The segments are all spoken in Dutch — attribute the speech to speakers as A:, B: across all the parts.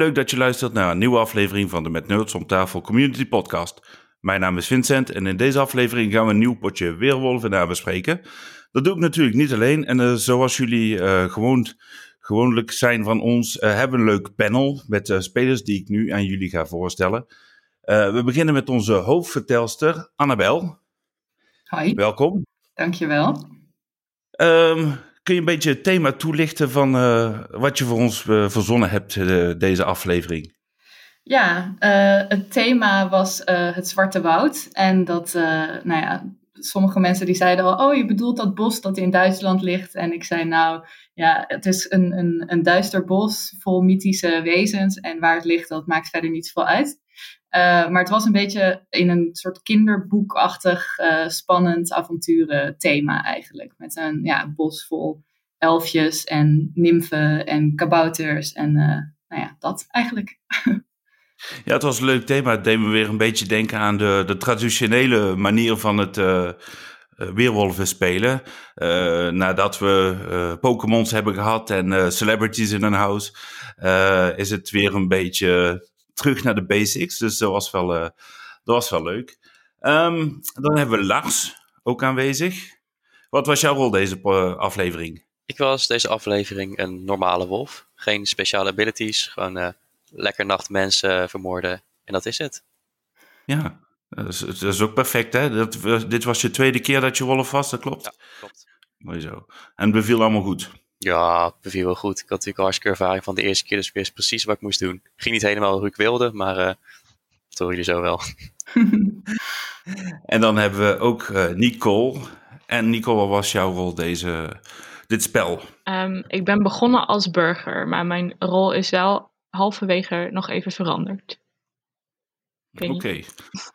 A: Leuk dat je luistert naar een nieuwe aflevering van de Met Nerds om tafel Community Podcast. Mijn naam is Vincent en in deze aflevering gaan we een nieuw potje Weerwolven nabespreken. Dat doe ik natuurlijk niet alleen en uh, zoals jullie uh, gewoon, gewoonlijk zijn van ons, uh, hebben we een leuk panel met spelers die ik nu aan jullie ga voorstellen. we beginnen met onze hoofdvertelster Annabel.
B: Hi.
A: Welkom.
B: Dankjewel.
A: Um, kun je een beetje het thema toelichten van uh, wat je voor ons uh, verzonnen hebt, uh, deze aflevering?
B: Ja, het thema was het Zwarte Woud. En dat, nou ja, sommige mensen die zeiden al, oh je bedoelt dat bos dat in Duitsland ligt. En ik zei nou, ja, het is een, een, een duister bos vol mythische wezens. En waar het ligt, dat maakt verder niet veel uit. Uh, maar het was een beetje in een soort kinderboekachtig uh, spannend avonturen thema eigenlijk. Met een ja, bos vol elfjes en nymfen en kabouters en uh, nou ja, dat eigenlijk.
A: Ja, het was een leuk thema. Het deed me weer een beetje denken aan de, de traditionele manier van het weerwolven spelen. Nadat we uh, Pokémons hebben gehad en celebrities in een house, is het weer een beetje terug naar de basics. Dus dat was wel, dat was wel leuk. Um, dan hebben we Lars ook aanwezig. Wat was jouw rol deze aflevering?
C: Ik was deze aflevering een normale wolf. Geen speciale abilities, gewoon uh, lekker nachtmensen vermoorden. En dat is het.
A: Ja, dat is, dat is ook perfect hè. Dat, dit was je tweede keer dat je wolf was, dat klopt?
C: Ja, klopt.
A: Mooi zo. En het beviel allemaal goed?
C: Ja, beviel wel goed. Ik had natuurlijk al hartstikke ervaring van de eerste keer, dus ik wist precies wat ik moest doen. Ging niet helemaal hoe ik wilde, maar uh, dat hoor je zo wel.
A: en dan hebben we ook uh, Nicole. En Nicole, wat was jouw rol deze dit spel?
D: Um, ik ben begonnen als burger, maar mijn rol is wel halverwege nog even veranderd.
A: Oké. Okay.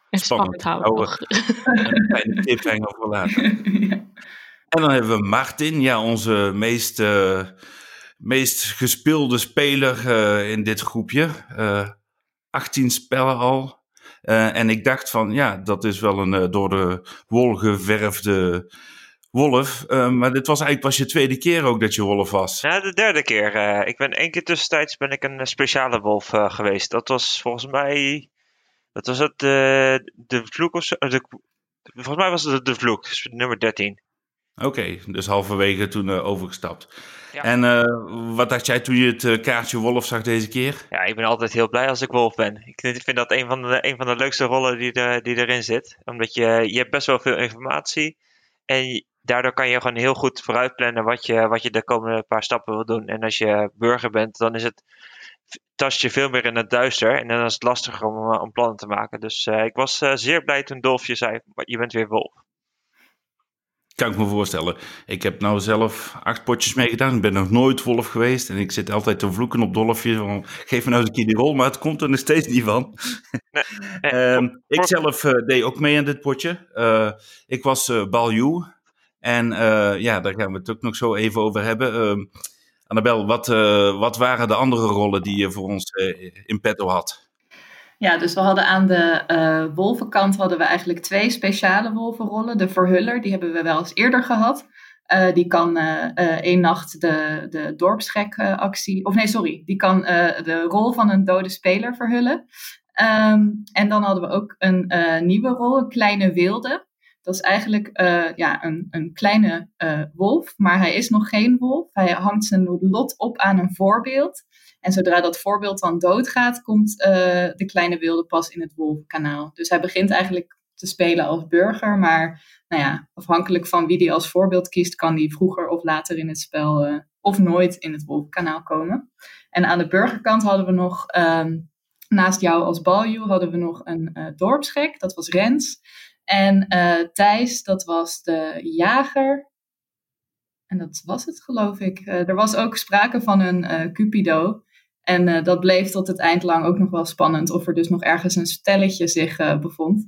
D: En spannend, spannend houden.
A: Een kleine cliffhanger voor later. ja. En dan hebben we Martin, ja, onze meest, uh, meest gespeelde speler uh, in dit groepje. Uh, 18 spellen al. En ik dacht van, ja, dat is wel een door de wol geverfde wolf. Maar dit was eigenlijk pas je tweede keer ook dat je wolf was.
E: Ja, de derde keer. Ik ben één keer tussentijds ben ik een eh, speciale wolf geweest. Dat was volgens mij. Dat was het de, vloek of zo. Volgens mij was het de, vloek, nummer 13.
A: Oké, okay, dus halverwege toen overgestapt. Ja. En wat dacht jij toen je het kaartje wolf zag deze keer?
E: Ja, ik ben altijd heel blij als ik wolf ben. Ik vind dat een van de, een van de leukste rollen die, er, die erin zit. Omdat je, je hebt best wel veel informatie. En daardoor kan je gewoon heel goed vooruit plannen wat je, wat je de komende paar stappen wil doen. En als je burger bent, dan is het, tast je veel meer in het duister. En dan is het lastiger om, om plannen te maken. Dus ik was zeer blij toen Dolfje zei, je bent weer wolf.
A: Kan ik me voorstellen. Ik heb nou zelf acht potjes meegedaan. Ik ben nog nooit wolf geweest. En ik zit altijd te vloeken op Dolfje. Van, geef me nou eens een keer die rol. Maar het komt er nog steeds niet van. Nee, nee, um, ik zelf uh, deed ook mee aan dit potje. ik was Balju. En uh, ja, daar gaan we het ook nog zo even over hebben. Uh, Annabel, wat, uh, wat waren de andere rollen die je voor ons uh, in petto had?
B: Ja, dus we hadden aan de wolvenkant hadden we eigenlijk twee speciale wolvenrollen. De verhuller, die hebben we wel eens eerder gehad. die kan één nacht de, de dorpsgek-actie, of nee, sorry, die kan de rol van een dode speler verhullen. Um, en dan hadden we ook een nieuwe rol, een kleine wilde. Dat is eigenlijk uh, ja, een, een kleine uh, wolf, maar hij is nog geen wolf. Hij hangt zijn lot op aan een voorbeeld. En zodra dat voorbeeld dan doodgaat, komt uh, de kleine wilde pas in het wolfkanaal. Dus hij begint eigenlijk te spelen als burger, maar nou ja, afhankelijk van wie die als voorbeeld kiest, kan die vroeger of later in het spel of nooit in het wolfkanaal komen. En aan de burgerkant hadden we nog, um, naast jou als balju, hadden we nog een dorpsgek, dat was Rens. En uh, Thijs, dat was de jager. En dat was het, geloof ik. Uh, er was ook sprake van een uh, Cupido. En dat bleef tot het eind lang ook nog wel spannend. Of er dus nog ergens een stelletje zich bevond.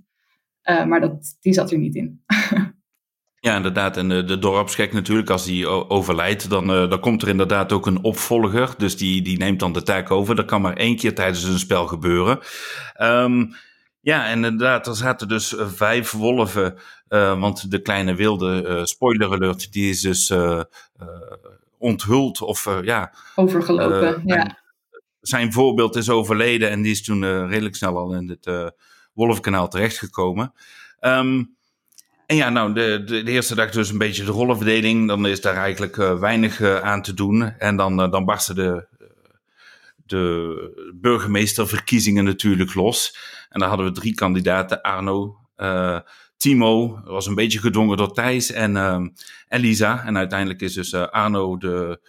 B: maar dat, die zat er niet in.
A: Ja, inderdaad. En de, de dorpsgek natuurlijk, als die overlijdt, dan, dan komt er inderdaad ook een opvolger. Dus die, die neemt dan de taak over. Dat kan maar één keer tijdens een spel gebeuren. Um, ja, en inderdaad, er zaten dus eh, vijf wolven. Uh, want de kleine wilde, uh, spoiler alert, die is dus uh, onthuld of ja.
B: Overgelopen, ja.
A: zijn voorbeeld is overleden en die is toen redelijk snel al in het Wolfkanaal terechtgekomen. Um, en ja, nou, de, de, de, eerste dag dus een beetje de rollenverdeling. Dan is daar eigenlijk weinig aan te doen. En dan, dan barsten de, de burgemeesterverkiezingen natuurlijk los. En daar hadden we drie kandidaten. Arno, uh, Timo, was een beetje gedwongen door Thijs en uh, Elisa. En uiteindelijk is dus uh, Arno de,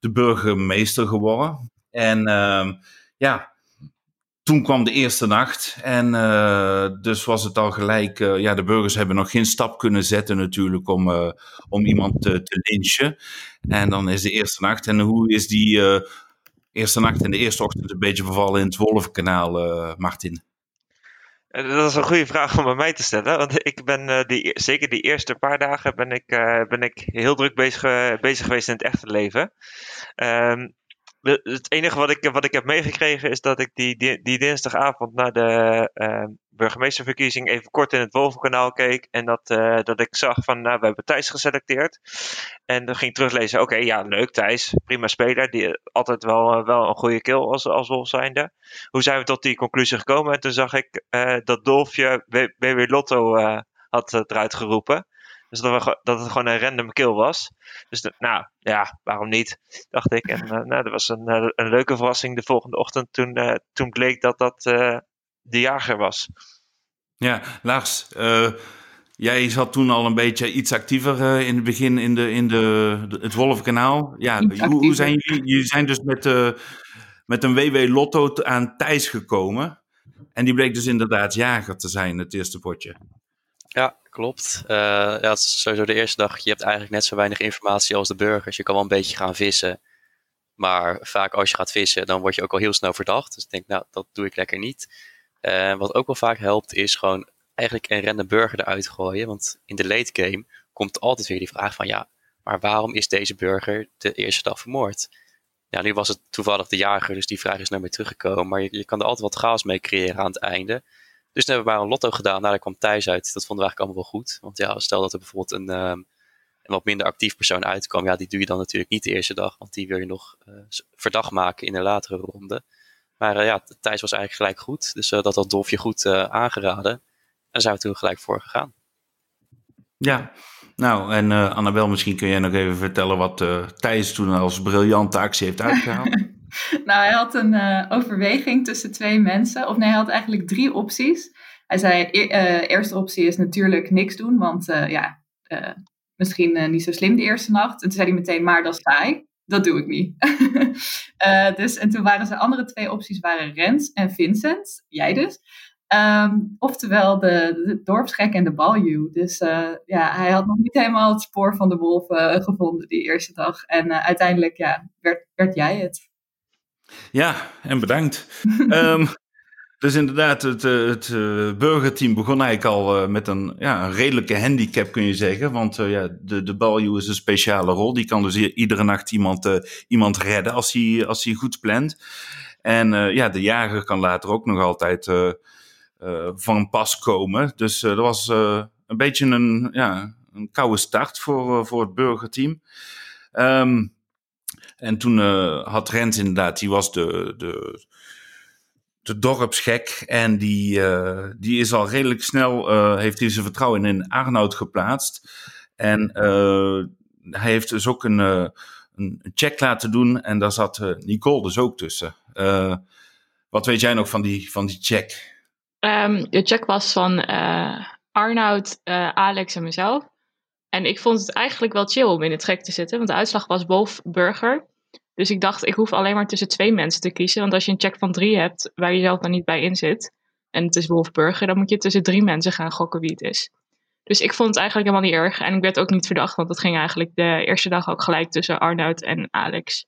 A: de burgemeester geworden. En uh, ja, toen kwam de eerste nacht. En dus was het al gelijk, ja, de burgers hebben nog geen stap kunnen zetten natuurlijk om, om iemand te, te lynchen. En dan is de eerste nacht. En hoe is die eerste nacht en de eerste ochtend een beetje vervallen in het Wolvenkanaal, uh, Martin?
E: Eh, dat is een goede vraag om bij mij te stellen. Want ik ben uh, die, zeker die eerste paar dagen ben ik, uh, ben ik heel druk bezig, bezig geweest in het echte leven. Um, het enige wat ik, wat ik heb meegekregen is dat ik die, die, die dinsdagavond naar de uh, burgemeesterverkiezing even kort in het Wolvenkanaal keek. En dat, uh, dat ik zag van, nou, we hebben Thijs geselecteerd. En dan ging ik teruglezen, oké, ja, leuk Thijs, prima speler. Die, altijd wel, uh, wel een goede kill als, als Wolf zijnde. Hoe zijn we tot die conclusie gekomen? En toen zag ik dat Dolfje BW Lotto had eruit geroepen. Dus dat, we, dat het gewoon een random kill was. Dus de, nou ja, waarom niet? Dacht ik. En uh, nou, dat was een, uh, een leuke verrassing de volgende ochtend toen, uh, toen bleek dat dat de jager was.
A: Ja, Lars, jij zat toen al een beetje iets actiever in het begin in, de, in de, de het Wolfkanaal. Ja, hoe, hoe, zijn jullie? Jullie zijn dus met, met een WW Lotto aan Thijs gekomen. En die bleek dus inderdaad jager te zijn, het eerste potje.
C: Ja, klopt. Uh, ja, sowieso de eerste dag. Je hebt eigenlijk net zo weinig informatie als de burgers. Je kan wel een beetje gaan vissen. Maar vaak als je gaat vissen, dan word je ook al heel snel verdacht. Dus ik denk, nou, dat doe ik lekker niet. Uh, wat ook wel vaak helpt, is gewoon eigenlijk een random burger eruit gooien. Want in de late game komt altijd weer die vraag van, ja, maar waarom is deze burger de eerste dag vermoord? Ja, nu was het toevallig de jager, dus die vraag is naar mij teruggekomen. Maar je, je kan er altijd wat chaos mee creëren aan het einde. Dus toen hebben we maar een lotto gedaan. Nou, daar kwam Thijs uit. Dat vonden we eigenlijk allemaal wel goed. Want ja, stel dat er bijvoorbeeld een, um, een wat minder actief persoon uitkwam. Ja, die doe je dan natuurlijk niet de eerste dag. Want die wil je nog uh, verdacht maken in een latere ronde. Maar uh, ja, Thijs was eigenlijk gelijk goed. Dus uh, dat had Dolfje goed aangeraden. En daar zijn we toen gelijk voor gegaan.
A: Ja, nou en Annabel, misschien kun jij nog even vertellen wat Thijs toen als briljante actie heeft uitgehaald.
B: nou, hij had een uh, overweging tussen twee mensen. Of nee, hij had eigenlijk drie opties. Hij zei, uh, eerste optie is natuurlijk niks doen, want uh, ja, misschien niet zo slim de eerste nacht. En toen zei hij meteen, maar dat is saai. Dat doe ik niet. dus, en toen waren zijn andere twee opties waren Rens en Vincent. Jij dus. Um, oftewel de, dorpsgek en de balju. Dus ja, hij had nog niet helemaal het spoor van de wolf uh, gevonden die eerste dag. En uiteindelijk ja, werd, werd jij het.
A: Ja, en bedankt. um, dus inderdaad, het, eh, het uh, burgerteam begon eigenlijk al uh, met een, ja, een redelijke handicap, kun je zeggen. Want uh, ja, de, de balju is een speciale rol. Die kan dus iedere nacht iemand, iemand redden als hij, als hij goed plant. En ja, de jager kan later ook nog altijd van pas komen. Dus dat was een beetje een, ja, een koude start voor, voor het burgerteam. Um, en toen uh, had Rens inderdaad, die was de, de, de dorpsgek. En die, uh, die is al redelijk snel, uh, heeft hij zijn vertrouwen in Arnoud geplaatst. En hij heeft dus ook een, een check laten doen. En daar zat Nicole dus ook tussen. wat weet jij nog van die, van die check?
D: Um, de check was van Arnoud, Alex en mezelf. En ik vond het eigenlijk wel chill om in het trek te zitten, want de uitslag was Wolf Burger. Dus ik dacht, ik hoef alleen maar tussen twee mensen te kiezen. Want als je een check van drie hebt, waar je zelf dan niet bij in zit, en het is Wolf Burger, dan moet je tussen drie mensen gaan gokken wie het is. Dus ik vond het eigenlijk helemaal niet erg. En ik werd ook niet verdacht, want het ging eigenlijk de eerste dag ook gelijk tussen Arnoud en Alex.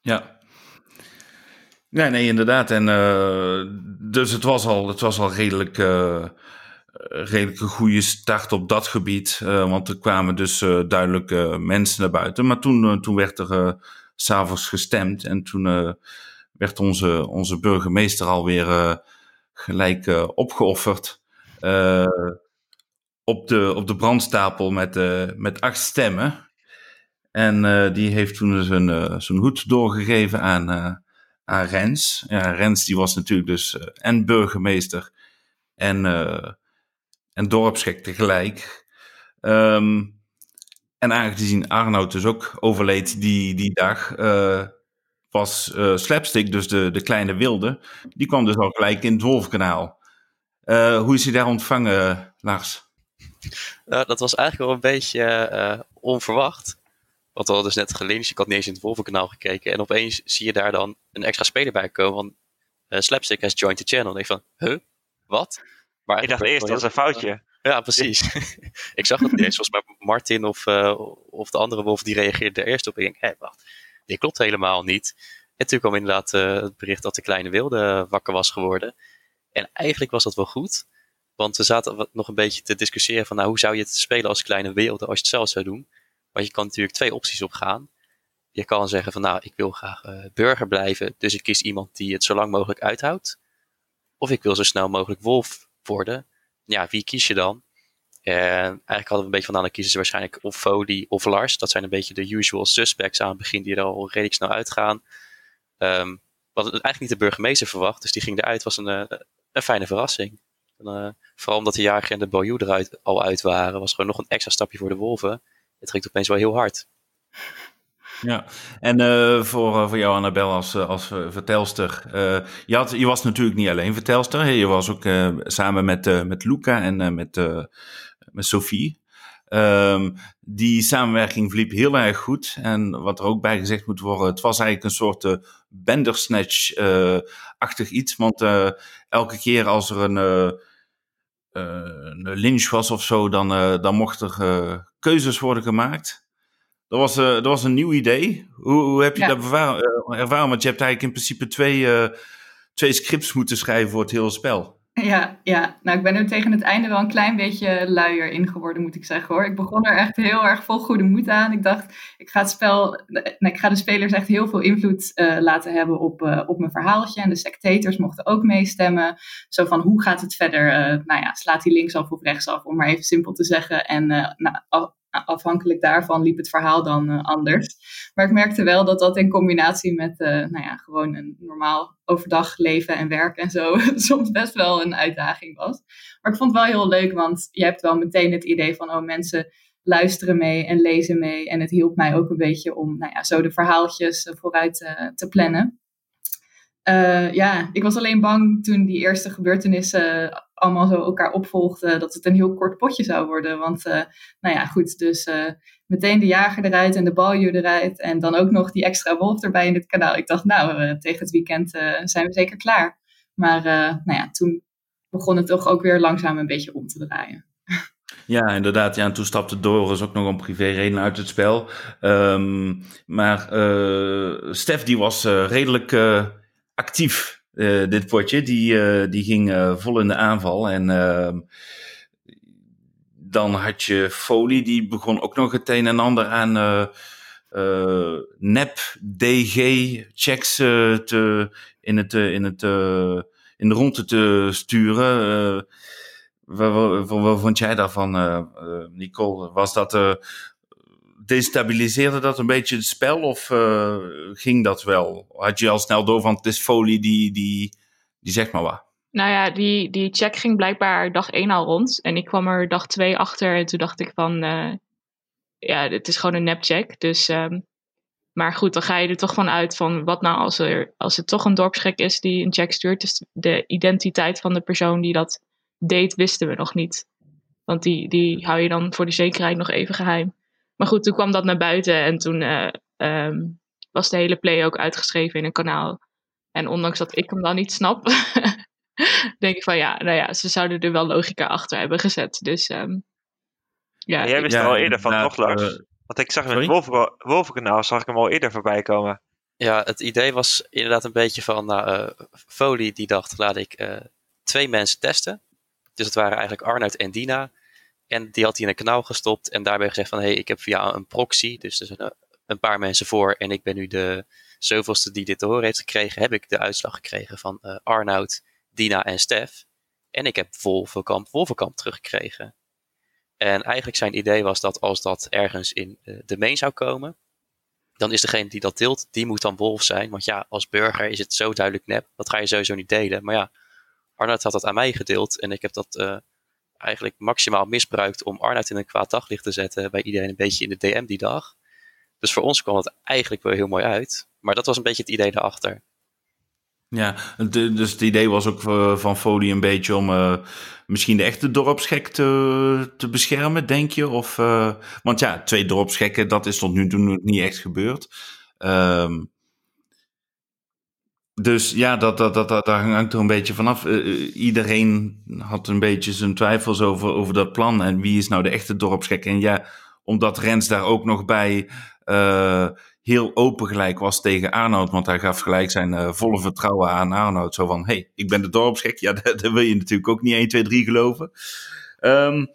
A: Ja. Nee, nee, inderdaad. En uh, dus het was al, het was al redelijk. Eh, redelijk een goede start op dat gebied. Uh, want er kwamen dus uh, duidelijk uh, mensen naar buiten. Maar toen, toen werd er s s'avonds gestemd. En toen werd onze, onze burgemeester alweer gelijk opgeofferd. op, de, op de brandstapel met, met acht stemmen. En die heeft toen zijn, zijn hoed doorgegeven aan, aan Rens. Ja, Rens die was natuurlijk dus en burgemeester en, en dorpsgek tegelijk. Um, en aangezien Arnoud dus ook overleed die, die dag, was Slapstick, dus de, de kleine wilde, die kwam dus al gelijk in het Wolfkanaal. hoe is hij daar ontvangen, Lars?
C: Nou, dat was eigenlijk wel een beetje uh, onverwacht. Want we hadden dus net gelezen, ik had niet eens in het Wolvenkanaal gekeken. En opeens zie je daar dan een extra speler bij komen. Van uh, Slapstick has joined the channel. En ik van, huh? Wat?
E: Maar ik dacht eerst, dat was een foutje.
C: Ja, precies. ik zag het niet eens. Volgens mij Martin of, uh, of de andere wolf, die reageerde er eerst op. En ik denk, hé, wacht, dit klopt helemaal niet. En toen kwam inderdaad het bericht dat de kleine wilde wakker was geworden. En eigenlijk was dat wel goed. Want we zaten nog een beetje te discussiëren van nou, hoe zou je het spelen als kleine wereld als je het zelf zou doen. Want je kan natuurlijk twee opties opgaan. Je kan zeggen van nou, ik wil graag uh, burger blijven, dus ik kies iemand die het zo lang mogelijk uithoudt. Of ik wil zo snel mogelijk wolf worden. Ja, wie kies je dan? En eigenlijk hadden we een beetje van, nou, dan kiezen ze waarschijnlijk of Fody of Lars. Dat zijn een beetje de usual suspects aan het begin die er al redelijk snel uitgaan. Um, hadden eigenlijk niet de burgemeester verwacht, dus die ging eruit. was een, eh, een fijne verrassing. Uh, vooral omdat de jager en de Bayou eruit al uit waren, was gewoon nog een extra stapje voor de Wolven. Het ging opeens wel heel hard.
A: Ja, en uh, voor, uh, voor jou Annabel als, als vertelster. je, had, je was natuurlijk niet alleen vertelster. Je was ook samen met, met Luca en met, met Sophie. Um, die samenwerking verliep heel erg goed. En wat er ook bij gezegd moet worden, het was eigenlijk een soort uh, Bandersnatch-achtig iets. Want elke keer als er een eh, een lynch was of zo, dan, eh, dan mochten er eh, keuzes worden gemaakt. Dat was, dat was een nieuw idee. Hoe, hoe heb je dat ervaren? Want je hebt eigenlijk in principe twee, twee scripts moeten schrijven voor het hele spel.
B: Ja, ja, nou ik ben er tegen het einde wel een klein beetje luier in geworden, moet ik zeggen hoor. Ik begon er echt heel erg vol goede moed aan. Ik dacht, ik ga het spel, nee, ik ga de spelers echt heel veel invloed uh, laten hebben op, uh, op mijn verhaaltje. En de spectators mochten ook meestemmen. Zo van, hoe gaat het verder? Uh, nou ja, slaat hij linksaf of rechtsaf, om maar even simpel te zeggen. En nou, afhankelijk daarvan liep het verhaal dan uh, anders. Maar ik merkte wel dat dat in combinatie met uh, nou ja, gewoon een normaal overdag leven en werk en zo soms best wel een uitdaging was. Maar ik vond het wel heel leuk, want je hebt wel meteen het idee van, oh mensen luisteren mee en lezen mee. En het hielp mij ook een beetje om nou ja, zo de verhaaltjes uh, vooruit te plannen. ja, ik was alleen bang toen die eerste gebeurtenissen allemaal zo elkaar opvolgden, dat het een heel kort potje zou worden. Want, uh, nou ja, goed, dus uh, meteen de jager eruit en de balju eruit. En dan ook nog die extra wolf erbij in het kanaal. Ik dacht, nou, uh, tegen het weekend zijn we zeker klaar. Maar, nou ja, toen begon het toch ook weer langzaam een beetje om te draaien.
A: Ja, inderdaad. Ja, en toen stapte Doris ook nog om privéreden uit het spel. Um, maar Stef, die was redelijk actief uh, dit potje, die, uh, die ging uh, vol in de aanval. En ehm, dan had je Folie, die begon ook nog het een en ander aan nep DG-checks te, in, het, in, het, in de ronde te sturen. Wat, wat, vond jij daarvan, Nicole? Was dat destabiliseerde dat een beetje het spel of uh, ging dat wel? Had je al snel door van het is folie die, die, die zegt maar wat?
D: Nou ja, die, die check ging blijkbaar dag 1 al rond. En ik kwam er dag 2 achter en toen dacht ik van... Uh, ja, het is gewoon een nepcheck. Dus, um, maar goed, dan ga je er toch van uit van... wat nou als, er, als het toch een dorpsgek is die een check stuurt. Dus de identiteit van de persoon die dat deed, wisten we nog niet. Want die, die hou je dan voor de zekerheid nog even geheim. Maar goed, toen kwam dat naar buiten en toen uh, um, was de hele play ook uitgeschreven in een kanaal. En ondanks dat ik hem dan niet snap, denk ik van ja, nou ja, ze zouden er wel logica achter hebben gezet. Dus um,
E: ja. jij wist er al eerder van, toch Lars? Uh, Want ik zag in het Wolven, Wolvenkanaal, zag ik hem al eerder voorbij komen.
C: Ja, het idee was inderdaad een beetje van, nou, uh, Folie die dacht, laat ik uh, twee mensen testen. Dus het waren eigenlijk Arnoud en Dina. En die had hij in een kanaal gestopt en daarbij gezegd van, hé, hey, ik heb via een proxy, dus er zijn een paar mensen voor en ik ben nu de zoveelste die dit te horen heeft gekregen, heb ik de uitslag gekregen van uh, Arnoud, Dina en Stef. En ik heb Wolvenkamp, Wolvenkamp teruggekregen. En eigenlijk zijn idee was dat als dat ergens in uh, de main zou komen, dan is degene die dat deelt, die moet dan wolf zijn. Want ja, als burger is het zo duidelijk nep, dat ga je sowieso niet delen. Maar ja, Arnoud had dat aan mij gedeeld en ik heb dat eigenlijk maximaal misbruikt om Arnoud in een kwaad daglicht te zetten bij iedereen een beetje in de DM die dag. Dus voor ons kwam het eigenlijk wel heel mooi uit. Maar dat was een beetje het idee daarachter.
A: Ja, dus het idee was ook eh, van Folie een beetje om uh, misschien de echte dorpsgek te, te beschermen, denk je? Of, uh, want ja, twee dorpsgekken, dat is tot nu toe niet echt gebeurd. Um, dus ja, dat, dat, dat, dat, daar hangt er een beetje vanaf. Uh, iedereen had een beetje zijn twijfels over, over dat plan. En wie is nou de echte dorpsgek? En ja, omdat Rens daar ook nog bij uh, heel open gelijk was tegen Arnoud. Want hij gaf gelijk zijn volle vertrouwen aan Arnoud. Zo van, hey, ik ben de dorpsgek. Ja, dat, dat wil je natuurlijk ook niet 1, 2, 3 geloven. Um,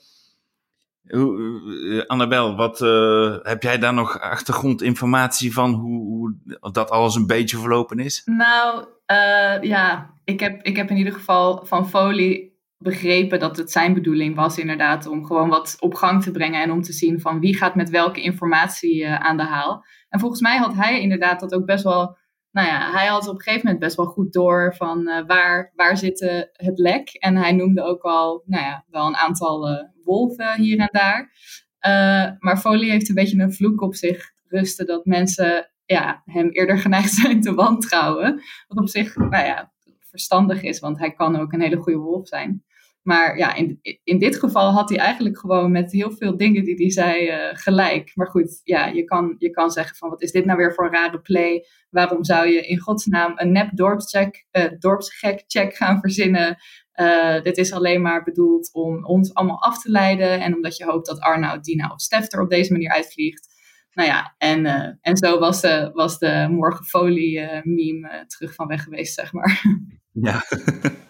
A: Annabel, wat uh, heb jij daar nog achtergrondinformatie van hoe, hoe, dat alles een beetje verlopen is?
B: Nou, uh, ja, ik heb, ik heb in ieder geval van Folie begrepen dat het zijn bedoeling was inderdaad om gewoon wat op gang te brengen en om te zien van wie gaat met welke informatie aan de haal. En volgens mij had hij inderdaad dat ook best wel nou ja, hij had op een gegeven moment best wel goed door van waar, waar zit het lek. En hij noemde ook al nou ja, wel een aantal wolven hier en daar. maar Folie heeft een beetje een vloek op zich rusten dat mensen ja, hem eerder geneigd zijn te wantrouwen. Wat op zich nou ja, verstandig is, want hij kan ook een hele goede wolf zijn. Maar ja, in, in dit geval had hij eigenlijk gewoon met heel veel dingen die hij zei uh, gelijk. Maar goed, ja, je kan, je kan zeggen van wat is dit nou weer voor een rare play? Waarom zou je in godsnaam een nep dorpscheck, uh, dorpsgek check gaan verzinnen? Uh, dit is alleen maar bedoeld om ons allemaal af te leiden. En omdat je hoopt dat Arnoud, Dina of Stef er op deze manier uitvliegt. Nou ja, en, en zo was de, was de morgenfolie meme terug van weg geweest, zeg maar.
A: Ja.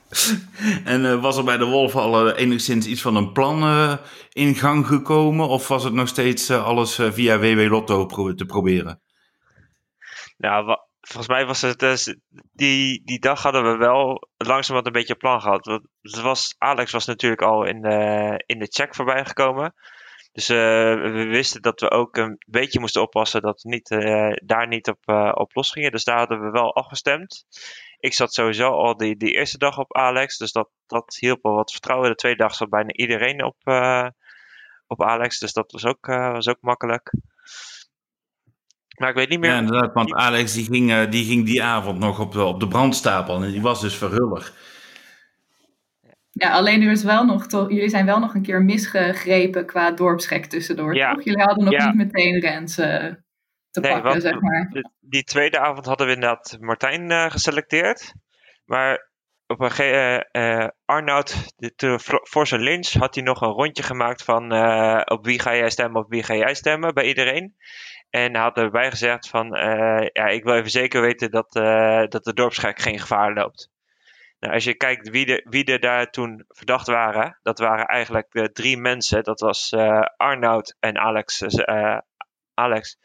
A: en uh, was er bij de Wolf al uh, enigszins iets van een plan uh, in gang gekomen? Of was het nog steeds alles via WW Lotto pro te proberen?
E: Nou, volgens mij was het dus, die, die dag hadden we wel langzaam wat een beetje een plan gehad. Het was, Alex was natuurlijk al in de, in de check voorbij gekomen. Dus we wisten dat we ook een beetje moesten oppassen dat we niet, daar niet op, op los gingen. Dus daar hadden we wel afgestemd ik zat sowieso al die, die eerste dag op Alex. Dus dat, dat hielp wel wat vertrouwen. De tweede dag zat bijna iedereen op, uh, op Alex. Dus dat was ook, uh, was ook makkelijk. Maar ik weet niet meer.
A: Ja, inderdaad. Want Alex die ging, uh, die, ging die avond nog op de, op de brandstapel. En die was dus verhullig.
B: Ja, alleen er is wel nog toch, jullie zijn wel nog een keer misgegrepen qua dorpsgek tussendoor. Ja. Toch? Jullie hadden nog ja. niet meteen Rens te nee, pakken, zeg maar.
E: Die tweede avond hadden we inderdaad Martijn uh, geselecteerd. Maar op een gegeven uh, Arnoud, de, voor zijn lynch, had hij nog een rondje gemaakt van uh, op wie ga jij stemmen, op wie ga jij stemmen bij iedereen. En hij had erbij gezegd van, ja, ik wil even zeker weten dat, dat de dorpsgek geen gevaar loopt. Nou, als je kijkt wie, de, wie er daar toen verdacht waren, dat waren eigenlijk drie mensen. Dat was Arnoud en Alex, Alex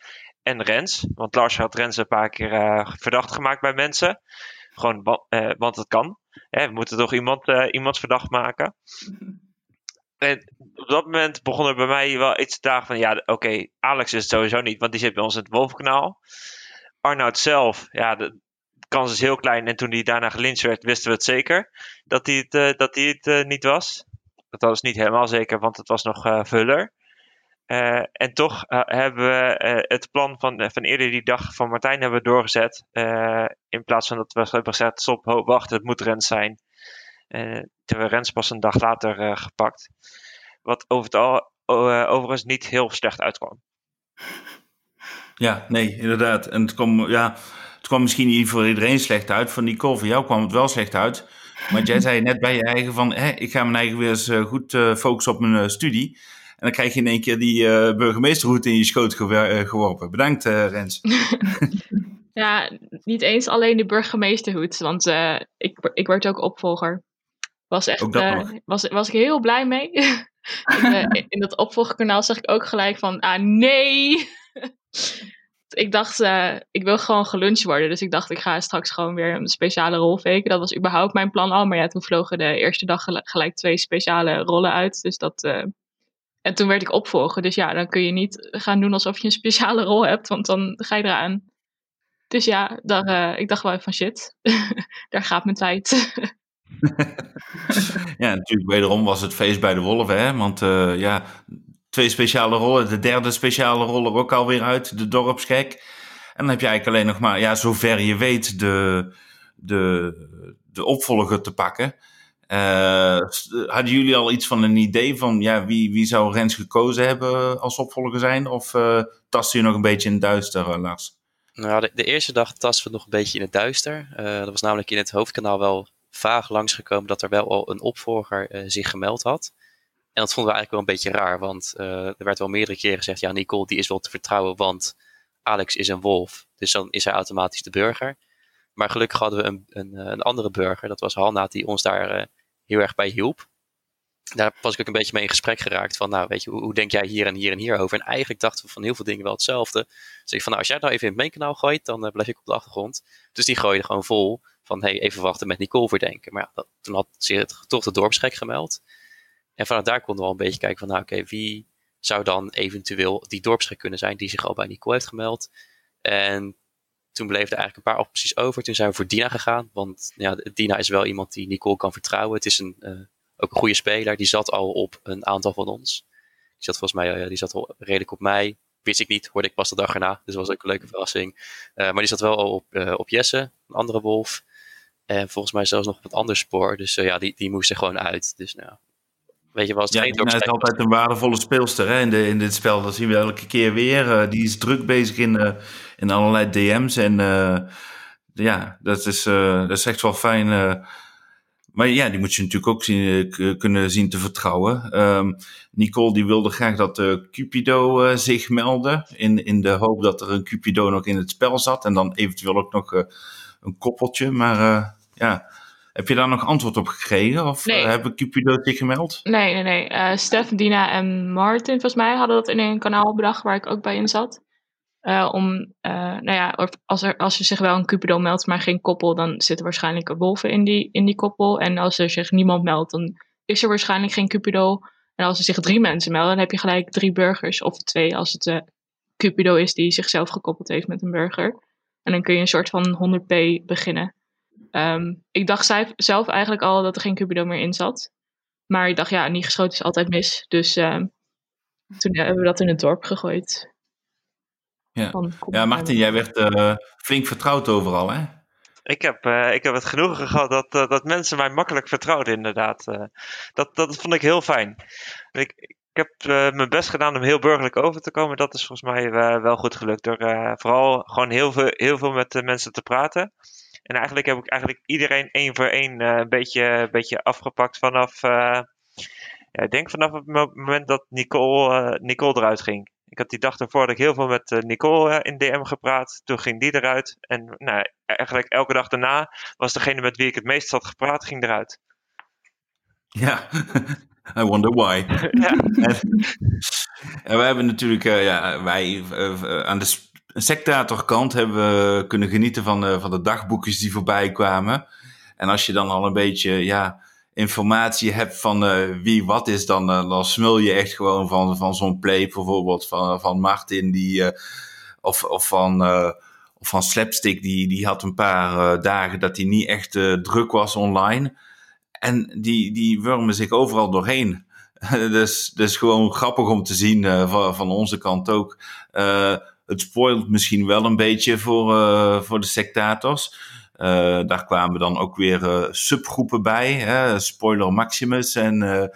E: en Rens. Want Lars had Rens een paar keer uh, verdacht gemaakt bij mensen. Gewoon, uh, want het kan. Hè, we moeten toch iemand, uh, iemand verdacht maken. En op dat moment begon er bij mij wel iets te dagen van... Ja, oké, okay, Alex is het sowieso niet, want die zit bij ons in het Wolfkanaal. Arnoud zelf, ja, de kans is heel klein. En toen hij daarna gelincht werd, wisten we het zeker. Dat hij het, dat hij het niet was. Dat was niet helemaal zeker, want het was nog Vuller. Uh, en toch uh, hebben we uh, het plan van, van eerder die dag van Martijn hebben we doorgezet. in plaats van dat we hebben gezegd, stop, ho, wacht, het moet Rens zijn. toen we Rens pas een dag later gepakt. Wat over het al, overigens niet heel slecht uitkwam.
A: Ja, nee, inderdaad. En het kwam, ja, het kwam misschien niet voor iedereen slecht uit. Voor Nicole, voor jou kwam het wel slecht uit. Want jij zei net bij je eigen van, hé, ik ga mijn eigen weer eens goed focussen op mijn studie. En dan krijg je in één keer die uh, burgemeesterhoed in je schoot uh, geworpen. Bedankt, uh, Rens.
D: ja, niet eens alleen de burgemeesterhoed, want ik, ik word ook opvolger. Was echt, was, was ik heel blij mee. in, in, dat opvolgkanaal zag ik ook gelijk van, ah nee! ik dacht, ik wil gewoon geluncht worden. Dus ik dacht, ik ga straks gewoon weer een speciale rol faken. Dat was überhaupt mijn plan al. Maar ja, toen vlogen de eerste dag gelijk twee speciale rollen uit. Dus dat, En toen werd ik opvolger. Dus ja, dan kun je niet gaan doen alsof je een speciale rol hebt, want dan ga je eraan. Dus ja, daar, eh, ik dacht wel van shit, daar gaat mijn tijd.
A: ja, natuurlijk wederom was het feest bij de wolven, hè? Want uh, ja, twee speciale rollen, de derde speciale rol er ook alweer uit, de dorpsgek. En dan heb je eigenlijk alleen nog maar, ja, zover je weet, de, de, de opvolger te pakken. Uh, hadden jullie al iets van een idee van ja, wie, wie zou Rens gekozen hebben als opvolger zijn? Of uh, tasten je nog een beetje in het duister, uh, Lars?
C: Nou, de, de, eerste dag tasten we nog een beetje in het duister. dat was namelijk in het hoofdkanaal wel vaag langsgekomen dat er wel al een opvolger zich gemeld had. En dat vonden we eigenlijk wel een beetje raar, want er werd wel meerdere keren gezegd, ja, Nicole die is wel te vertrouwen, want Alex is een wolf, dus dan is hij automatisch de burger. Maar gelukkig hadden we een, een, een andere burger, dat was Hanna, die ons daar uh, heel erg bij hielp. Daar was ik ook een beetje mee in gesprek geraakt van, nou weet je, hoe, hoe, denk jij hier en hier en hier over? En eigenlijk dachten we van heel veel dingen wel hetzelfde. Dus ik van, nou als jij het nou even in het mainkanaal gooit, dan uh, blijf ik op de achtergrond. Dus die gooide gewoon vol van, hey, even wachten met Nicole verdenken. Maar ja, dat, toen had zich toch de dorpsgek gemeld. En vanuit daar konden we al een beetje kijken van, nou oké, wie zou dan eventueel die dorpsgek kunnen zijn die zich al bij Nicole heeft gemeld. En toen bleef er eigenlijk een paar opties over. Toen zijn we voor Dina gegaan. Want ja, Dina is wel iemand die Nicole kan vertrouwen. Het is een, uh, ook een goede speler. Die zat al op een aantal van ons. Die zat volgens mij uh, die zat al redelijk op mij. Wist ik niet, hoorde ik pas de dag erna. Dus dat was ook een leuke verrassing. Uh, maar die zat wel al op, op Jesse, een andere wolf. En volgens mij zelfs nog op een ander spoor. Dus ja, die, die moest er gewoon uit. Dus nou, Weet je, was
A: ja, Dina is altijd een waardevolle speelster hè, in, de, in dit spel. Dat zien we elke keer weer. Uh, die is druk bezig in, uh, in allerlei DM's. En uh, ja, dat is, dat is echt wel fijn. maar ja, die moet je natuurlijk ook zien, kunnen zien te vertrouwen. Um, Nicole die wilde graag dat Cupido zich meldde. In, in de hoop dat er een Cupido nog in het spel zat. En dan eventueel ook nog een koppeltje. Maar ja heb je daar nog antwoord op gekregen? Of nee. uh, hebben Cupido zich gemeld?
D: Nee, nee, nee. Uh, Stef, Dina en Martin, volgens mij, hadden dat in een kanaal bedacht waar ik ook bij in zat. Uh, om, nou ja, als er, als er zich wel een Cupido meldt, maar geen koppel, dan zitten waarschijnlijk wolven in die, in die koppel. En als er zich niemand meldt, dan is er waarschijnlijk geen Cupido. En als er zich drie mensen melden, dan heb je gelijk drie burgers. Of twee als het Cupido is die zichzelf gekoppeld heeft met een burger. En dan kun je een soort van 100p beginnen. Um, ik dacht zelf eigenlijk al dat er geen Cupido meer in zat. Maar ik dacht, ja, niet geschoten is altijd mis. Dus um, toen hebben we dat in het dorp gegooid.
A: Ja, ja Martin, jij werd uh, flink vertrouwd overal, hè?
E: Ik heb, uh, ik heb het genoegen gehad dat, uh, dat mensen mij makkelijk vertrouwden, inderdaad. dat, dat vond ik heel fijn. Ik, ik heb mijn best gedaan om heel burgerlijk over te komen. Dat is volgens mij wel goed gelukt. Door vooral gewoon heel veel, heel veel met de mensen te praten. En eigenlijk heb ik eigenlijk iedereen één voor één uh, een beetje, beetje afgepakt vanaf. Uh, ja, ik denk vanaf het moment dat Nicole, uh, Nicole eruit ging. Ik had die dag ervoor dat ik heel veel met Nicole in DM gepraat. Toen ging die eruit. En nou, eigenlijk elke dag daarna was degene met wie ik het meest had gepraat, ging eruit.
A: Ja, I wonder why. ja. en, en, we hebben natuurlijk, ja, wij aan de sectatorkant hebben we kunnen genieten van de, van de dagboekjes die voorbij kwamen. En als je dan al een beetje ja, informatie hebt van uh, wie wat is, dan, uh, dan smul je echt gewoon van, van zo'n play bijvoorbeeld van, van Martin die, uh, of, of van, of van Slapstick, die, die had een paar dagen dat hij niet echt druk was online. En die, die wurmen zich overal doorheen. dus, dus gewoon grappig om te zien van, van onze kant ook het spoilt misschien wel een beetje voor, uh, voor de sectators. Uh, daar kwamen dan ook weer uh, subgroepen bij. Hè? Spoiler Maximus en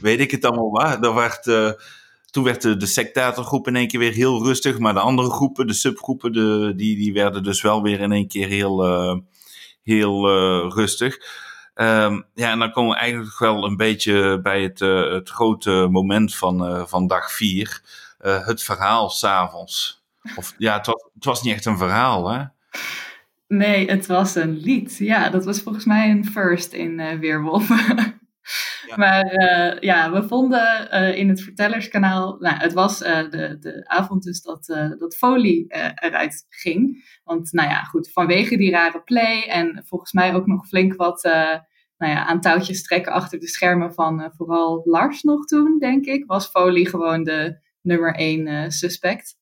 A: weet ik het allemaal waar. Toen werd de, de sectatorgroep in één keer weer heel rustig. Maar de andere groepen, de subgroepen, de, die, die werden dus wel weer in één keer heel, heel rustig. Um, ja, en dan komen we eigenlijk wel een beetje bij het, het grote moment van, van dag vier. het verhaal s'avonds. Of ja, het was, het was niet echt een verhaal, hè?
B: Nee, het was een lied. Ja, dat was volgens mij een first in uh, Weerwolven. Ja. Maar uh, ja, we vonden uh, in het vertellerskanaal, nou, het was de, de avond dus dat, dat Folie eruit ging. Want nou ja, goed, vanwege die rare play en volgens mij ook nog flink wat nou ja, aan touwtjes trekken achter de schermen van vooral Lars nog toen, denk ik, was Foley gewoon de nummer één suspect.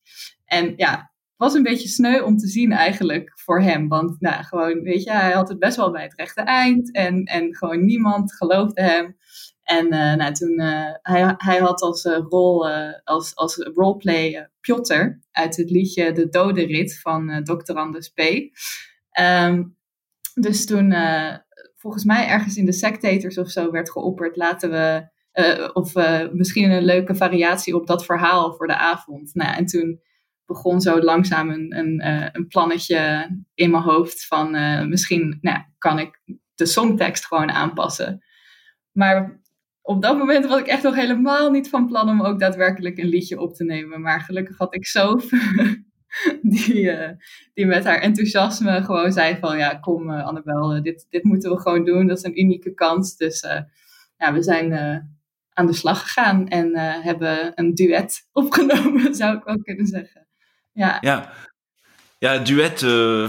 B: En ja, het was een beetje sneu om te zien eigenlijk voor hem. Want nou, gewoon, weet je, hij had het best wel bij het rechte eind. En, en gewoon niemand geloofde hem. En uh, nou, toen, uh, hij, hij had als uh, rol, als, als roleplay Piotr uit het liedje De Dode Rit van Dr. Anders P. Um, dus toen, volgens mij ergens in de Sectators of zo werd geopperd, laten we, of misschien een leuke variatie op dat verhaal voor de avond. Nou, en toen begon zo langzaam een, een, een plannetje in mijn hoofd van misschien nou, kan ik de songtekst gewoon aanpassen. Maar op dat moment was ik echt nog helemaal niet van plan om ook daadwerkelijk een liedje op te nemen. Maar gelukkig had ik zo die, uh, die met haar enthousiasme gewoon zei van ja, kom uh, Annabel, dit, dit moeten we gewoon doen. Dat is een unieke kans. Dus ja, we zijn aan de slag gegaan en hebben een duet opgenomen, zou ik ook kunnen zeggen. Ja,
A: ja. Ja, duet,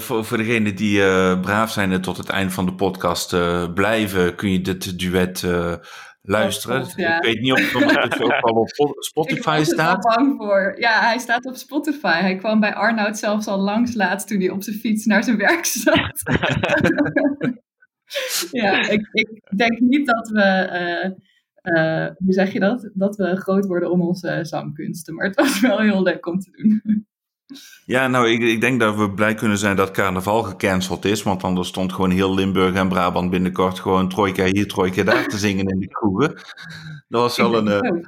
A: voor, voor degenen die braaf zijn en tot het eind van de podcast blijven, kun je dit duet luisteren. Ik weet niet of het ook al op Spotify
B: ik
A: staat.
B: Ik ben er bang voor. Ja, hij staat op Spotify. Hij kwam bij Arnoud zelfs al langs laatst toen hij op zijn fiets naar zijn werk zat. ja, ik, ik, denk niet dat we, uh, hoe zeg je dat? Dat we groot worden om onze zangkunsten. Maar het was wel heel leuk om te doen.
A: Ja, nou, ik, ik, denk dat we blij kunnen zijn dat carnaval gecanceld is. Want anders stond gewoon heel Limburg en Brabant binnenkort gewoon trojka hier, trojka daar te zingen in de kroegen. Dat was wel een... Uh...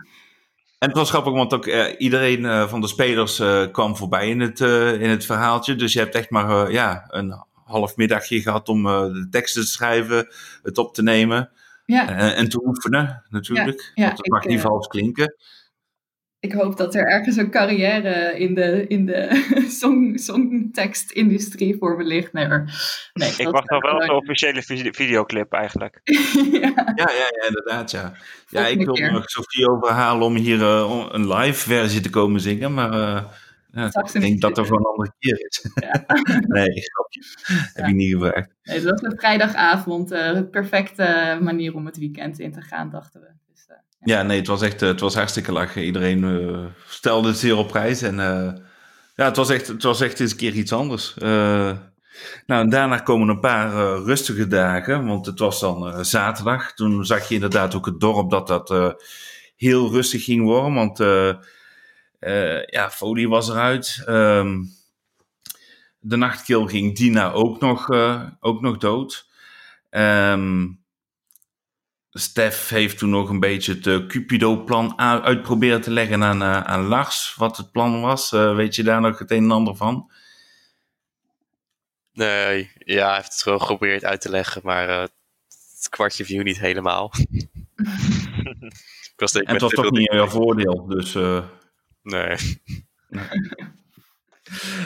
A: En het was grappig, want ook uh, iedereen uh, van de spelers kwam voorbij in het, in het verhaaltje. Dus je hebt echt maar ja, een half middagje gehad om de teksten te schrijven, het op te nemen.
B: Ja.
A: en te oefenen, natuurlijk. Ja, ja, want het mag niet vals klinken
B: ik hoop dat er ergens een carrière in de, in de song, songtekstindustrie voor me ligt. Nee, nee,
E: ik wacht nog wel op een officiële videoclip eigenlijk.
A: ja. ja. Ja, ja, inderdaad, ja. Ja, ik wil nog Sofie overhalen om hier uh, een live versie te komen zingen, maar uh, ja, ik denk dat er voor een andere keer is. Ja. nee, grapje. Heb ik niet gevraagd.
B: Nee, dat was een vrijdagavond. Uh, perfecte manier om het weekend in te gaan, dachten we.
A: Ja, nee, het was echt het was hartstikke lachen. Iedereen uh, stelde het zeer op prijs. En ja, het was, echt, het was echt eens een keer iets anders. Nou, en daarna komen een paar rustige dagen, want het was dan zaterdag. Toen zag je inderdaad ook het dorp dat dat heel rustig ging worden, want ja, folie was eruit. Um, de nachtkil ging Dina ook nog, ook nog dood. Um, Stef heeft toen nog een beetje het uh, Cupido-plan uitproberen te leggen aan, uh, aan Lars. Wat het plan was. Weet je daar nog het een en ander van?
C: Nee, ja, hij heeft het gewoon geprobeerd uit te leggen, maar het kwartje viel niet helemaal.
A: was en het was toch niet jouw voordeel, dus...
C: nee.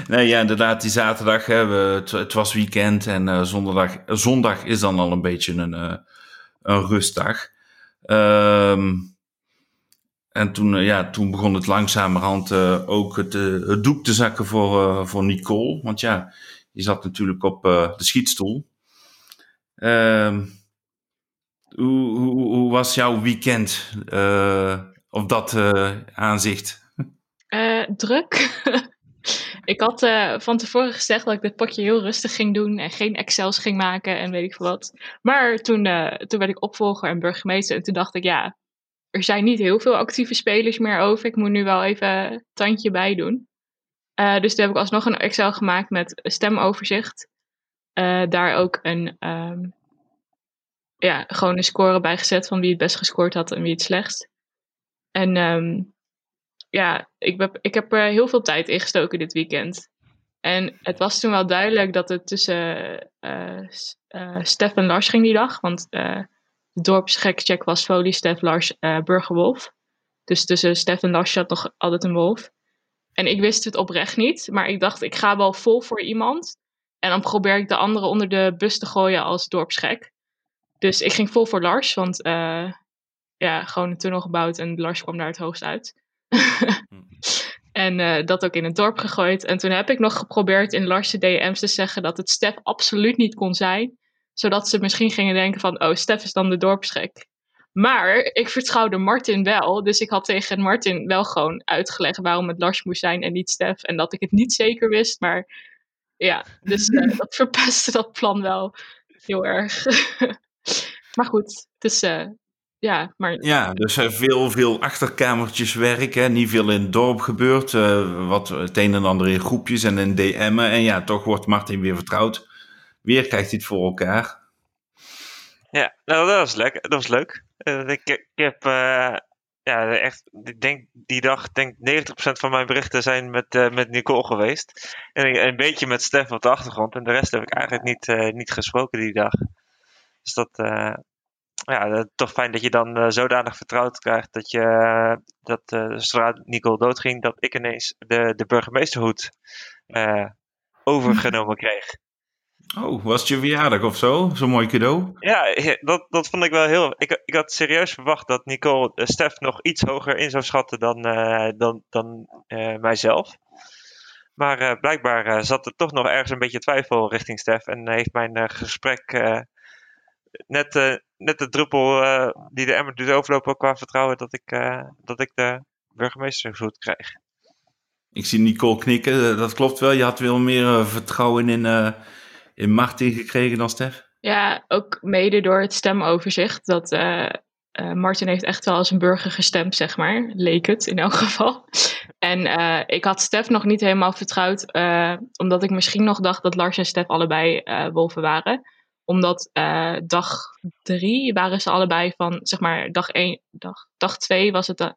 A: nee. Ja, inderdaad, die zaterdag, hè, we, het, was weekend en zondag, zondag is dan al een beetje een een rustdag. Um, en toen, uh, ja, toen begon het langzamerhand ook het, het, doek te zakken voor, voor Nicole. Want ja, die zat natuurlijk op de schietstoel. Um, hoe, hoe, was jouw weekend? of dat aanzicht?
D: Druk. Ik had uh, van tevoren gezegd dat ik dit potje heel rustig ging doen en geen Excels ging maken en weet ik veel wat. Maar toen, uh, toen werd ik opvolger en burgemeester en toen dacht ik, ja, er zijn niet heel veel actieve spelers meer over. Ik moet nu wel even tandje bij doen. Uh, dus toen heb ik alsnog een Excel gemaakt met stemoverzicht. daar ook een, um, ja, gewoon een score bij gezet van wie het best gescoord had en wie het slechtst. En um, ja, ik heb, ik heb er heel veel tijd in gestoken dit weekend. En het was toen wel duidelijk dat het tussen uh, Stef en Lars ging die dag. Want uh, de dorpsgekcheck was Folie, Stef, Lars, Burgerwolf. Dus tussen Stef en Lars zat nog altijd een wolf. En ik wist het oprecht niet. Maar ik dacht, ik ga wel vol voor iemand. En dan probeer ik de anderen onder de bus te gooien als dorpsgek. Dus ik ging vol voor Lars. Want ja, gewoon een tunnel gebouwd en Lars kwam daar het hoogst uit. en uh, dat ook in het dorp gegooid. En toen heb ik nog geprobeerd in Lars' DM's te zeggen dat het Stef absoluut niet kon zijn. Zodat ze misschien gingen denken van, oh, Stef is dan de dorpsgek. Maar ik vertrouwde Martin wel. Dus ik had tegen Martin wel gewoon uitgelegd waarom het Lars moest zijn en niet Stef. En dat ik het niet zeker wist. Maar ja, dus uh, dat verpestte dat plan wel heel erg. maar goed, het is uh, ja, maar...
A: Ja, dus veel, veel achterkamertjes werk, hè? niet veel in het dorp gebeurd. Uh, wat het een en ander in groepjes en in DM'en. En ja, toch wordt Martin weer vertrouwd. Weer krijgt hij het voor elkaar.
E: Ja, nou, dat was leuk. Dat was leuk. Uh, ik, ik, heb uh, ja, echt, ik denk die dag, denk 90% van mijn berichten zijn met, uh, met Nicole geweest. En een beetje met Stef op de achtergrond. En de rest heb ik eigenlijk niet, niet gesproken die dag. Dus dat, ja, toch fijn dat je dan zodanig vertrouwd krijgt dat je, dat zodra Nicole doodging, dat ik ineens de, de burgemeesterhoed overgenomen kreeg.
A: Oh, was het je verjaardag of zo? Zo'n mooi cadeau?
E: Ja, dat, dat vond ik wel heel... Ik, ik had serieus verwacht dat Nicole uh, Stef nog iets hoger in zou schatten dan, uh, dan, dan uh, mijzelf. Maar blijkbaar zat er toch nog ergens een beetje twijfel richting Stef. En heeft mijn gesprek net, net de druppel die de emmer doet overlopen qua vertrouwen dat ik, dat ik de burgemeestershoed krijg.
A: Ik zie Nicole knikken, dat klopt wel. Je had wel meer vertrouwen in in Martin gekregen dan Stef?
D: Ja, ook mede door het stemoverzicht. Dat uh, uh, Martin heeft echt wel als een burger gestemd, zeg maar. Leek het in elk geval. En uh, ik had Stef nog niet helemaal vertrouwd. omdat ik misschien nog dacht dat Lars en Stef allebei wolven waren. Omdat dag drie waren ze allebei van, zeg maar, dag één, dag, dag twee was het. dag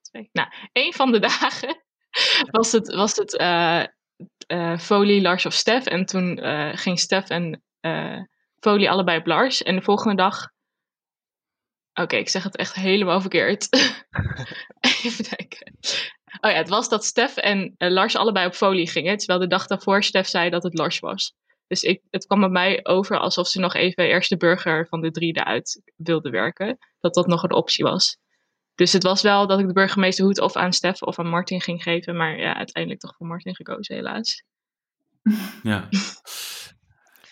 D: twee. Nou, één van de dagen was het, was het uh, Folie, Lars of Stef. En toen uh, ging Stef en Folie allebei op Lars. En de volgende dag. Oké, okay, ik zeg het echt helemaal verkeerd. Even denken. Oh ja, het was dat Stef en Lars allebei op Folie gingen. Terwijl de dag daarvoor Stef zei dat het Lars was. Dus ik, het kwam bij mij over alsof ze nog even eerst de burger van de drie eruit wilde werken. Dat dat nog een optie was. Dus het was wel dat ik de burgemeesterhoed of aan Stef of aan Martin ging geven. Maar ja, uiteindelijk toch voor Martin gekozen, helaas.
A: Ja.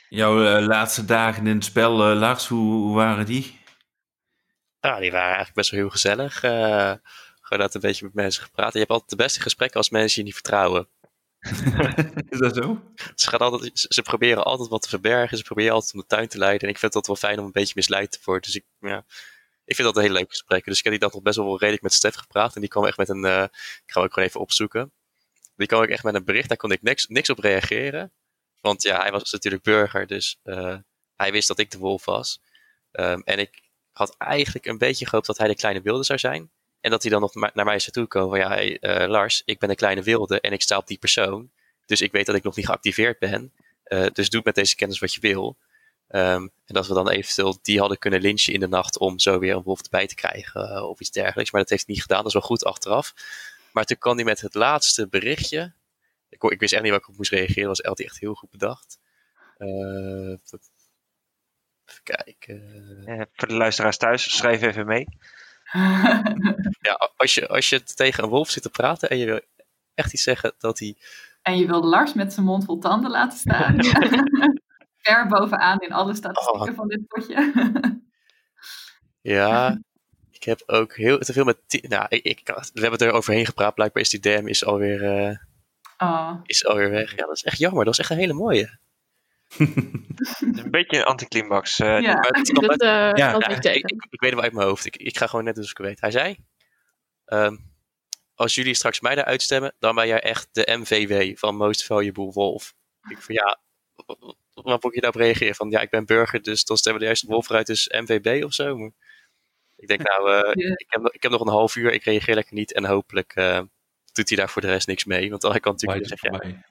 A: Jouw uh, laatste dagen in het spel, uh, Lars, hoe, hoe, waren die?
C: Ja, die waren eigenlijk best wel heel gezellig. Uh, gewoon dat een beetje met mensen gepraat. Je hebt altijd de beste gesprekken als mensen je niet vertrouwen.
A: Is dat zo?
C: Ze, gaan altijd, ze proberen altijd wat te verbergen. Ze proberen altijd om de tuin te leiden. En ik vind dat wel fijn om een beetje misleid te worden. Dus ik, ja, ik vind dat een hele leuke gesprekken. Dus ik heb die dag nog best wel redelijk met Stef gepraat. En die kwam echt met een, uh, ik ga ook gewoon even opzoeken. Die kwam ook echt met een bericht, daar kon ik niks, niks op reageren. Want ja, hij was natuurlijk burger, dus uh, hij wist dat ik de wolf was. Um, en ik had eigenlijk een beetje gehoopt dat hij de kleine wilde zou zijn. En dat hij dan nog naar mij zou toekomen van ja, hey, uh, Lars, ik ben de kleine wilde en ik sta op die persoon. Dus ik weet dat ik nog niet geactiveerd ben. dus doe met deze kennis wat je wil. Um, en dat we dan eventueel die hadden kunnen lynchen in de nacht om zo weer een wolf erbij te krijgen uh, of iets dergelijks. Maar dat heeft hij niet gedaan, dat is wel goed achteraf. Maar toen kwam hij met het laatste berichtje. Ik, ik wist echt niet waar ik op moest reageren, dat was altijd echt heel goed bedacht. Even kijken.
E: Voor de luisteraars thuis, schrijf even mee.
C: ja, als je, als je tegen een wolf zit te praten en je wil echt iets zeggen dat hij...
B: En je wil Lars met zijn mond vol tanden laten staan ver bovenaan in alle statistieken oh. van dit potje.
C: ja, ik heb ook heel te veel met. Nou, ik, ik, we hebben het er overheen gepraat. Blijkbaar is die DM is alweer, uh, oh. is alweer weg. Ja, dat is echt jammer. Dat was echt een hele mooie.
E: Een beetje een anticlimax. Uh,
D: ja, dat, dat, uh, ja, dat
C: ik, ik, ik, weet hem uit mijn hoofd. Ik, ik ga gewoon net als ik weet. Hij zei: um, Als jullie straks mij daar uitstemmen, dan ben jij echt de MVW van Most Valuable Wolf. Ik van ja, wat moet je daarop reageren? Van ja, ik ben burger, dus dan stemmen de juiste wolf uit, dus MVB of zo. Maar ik denk nou, uh, ik, heb, ik heb nog een half uur, ik reageer lekker niet en hopelijk uh, doet hij daar voor de rest niks mee. Want dan kan natuurlijk zeggen, ja,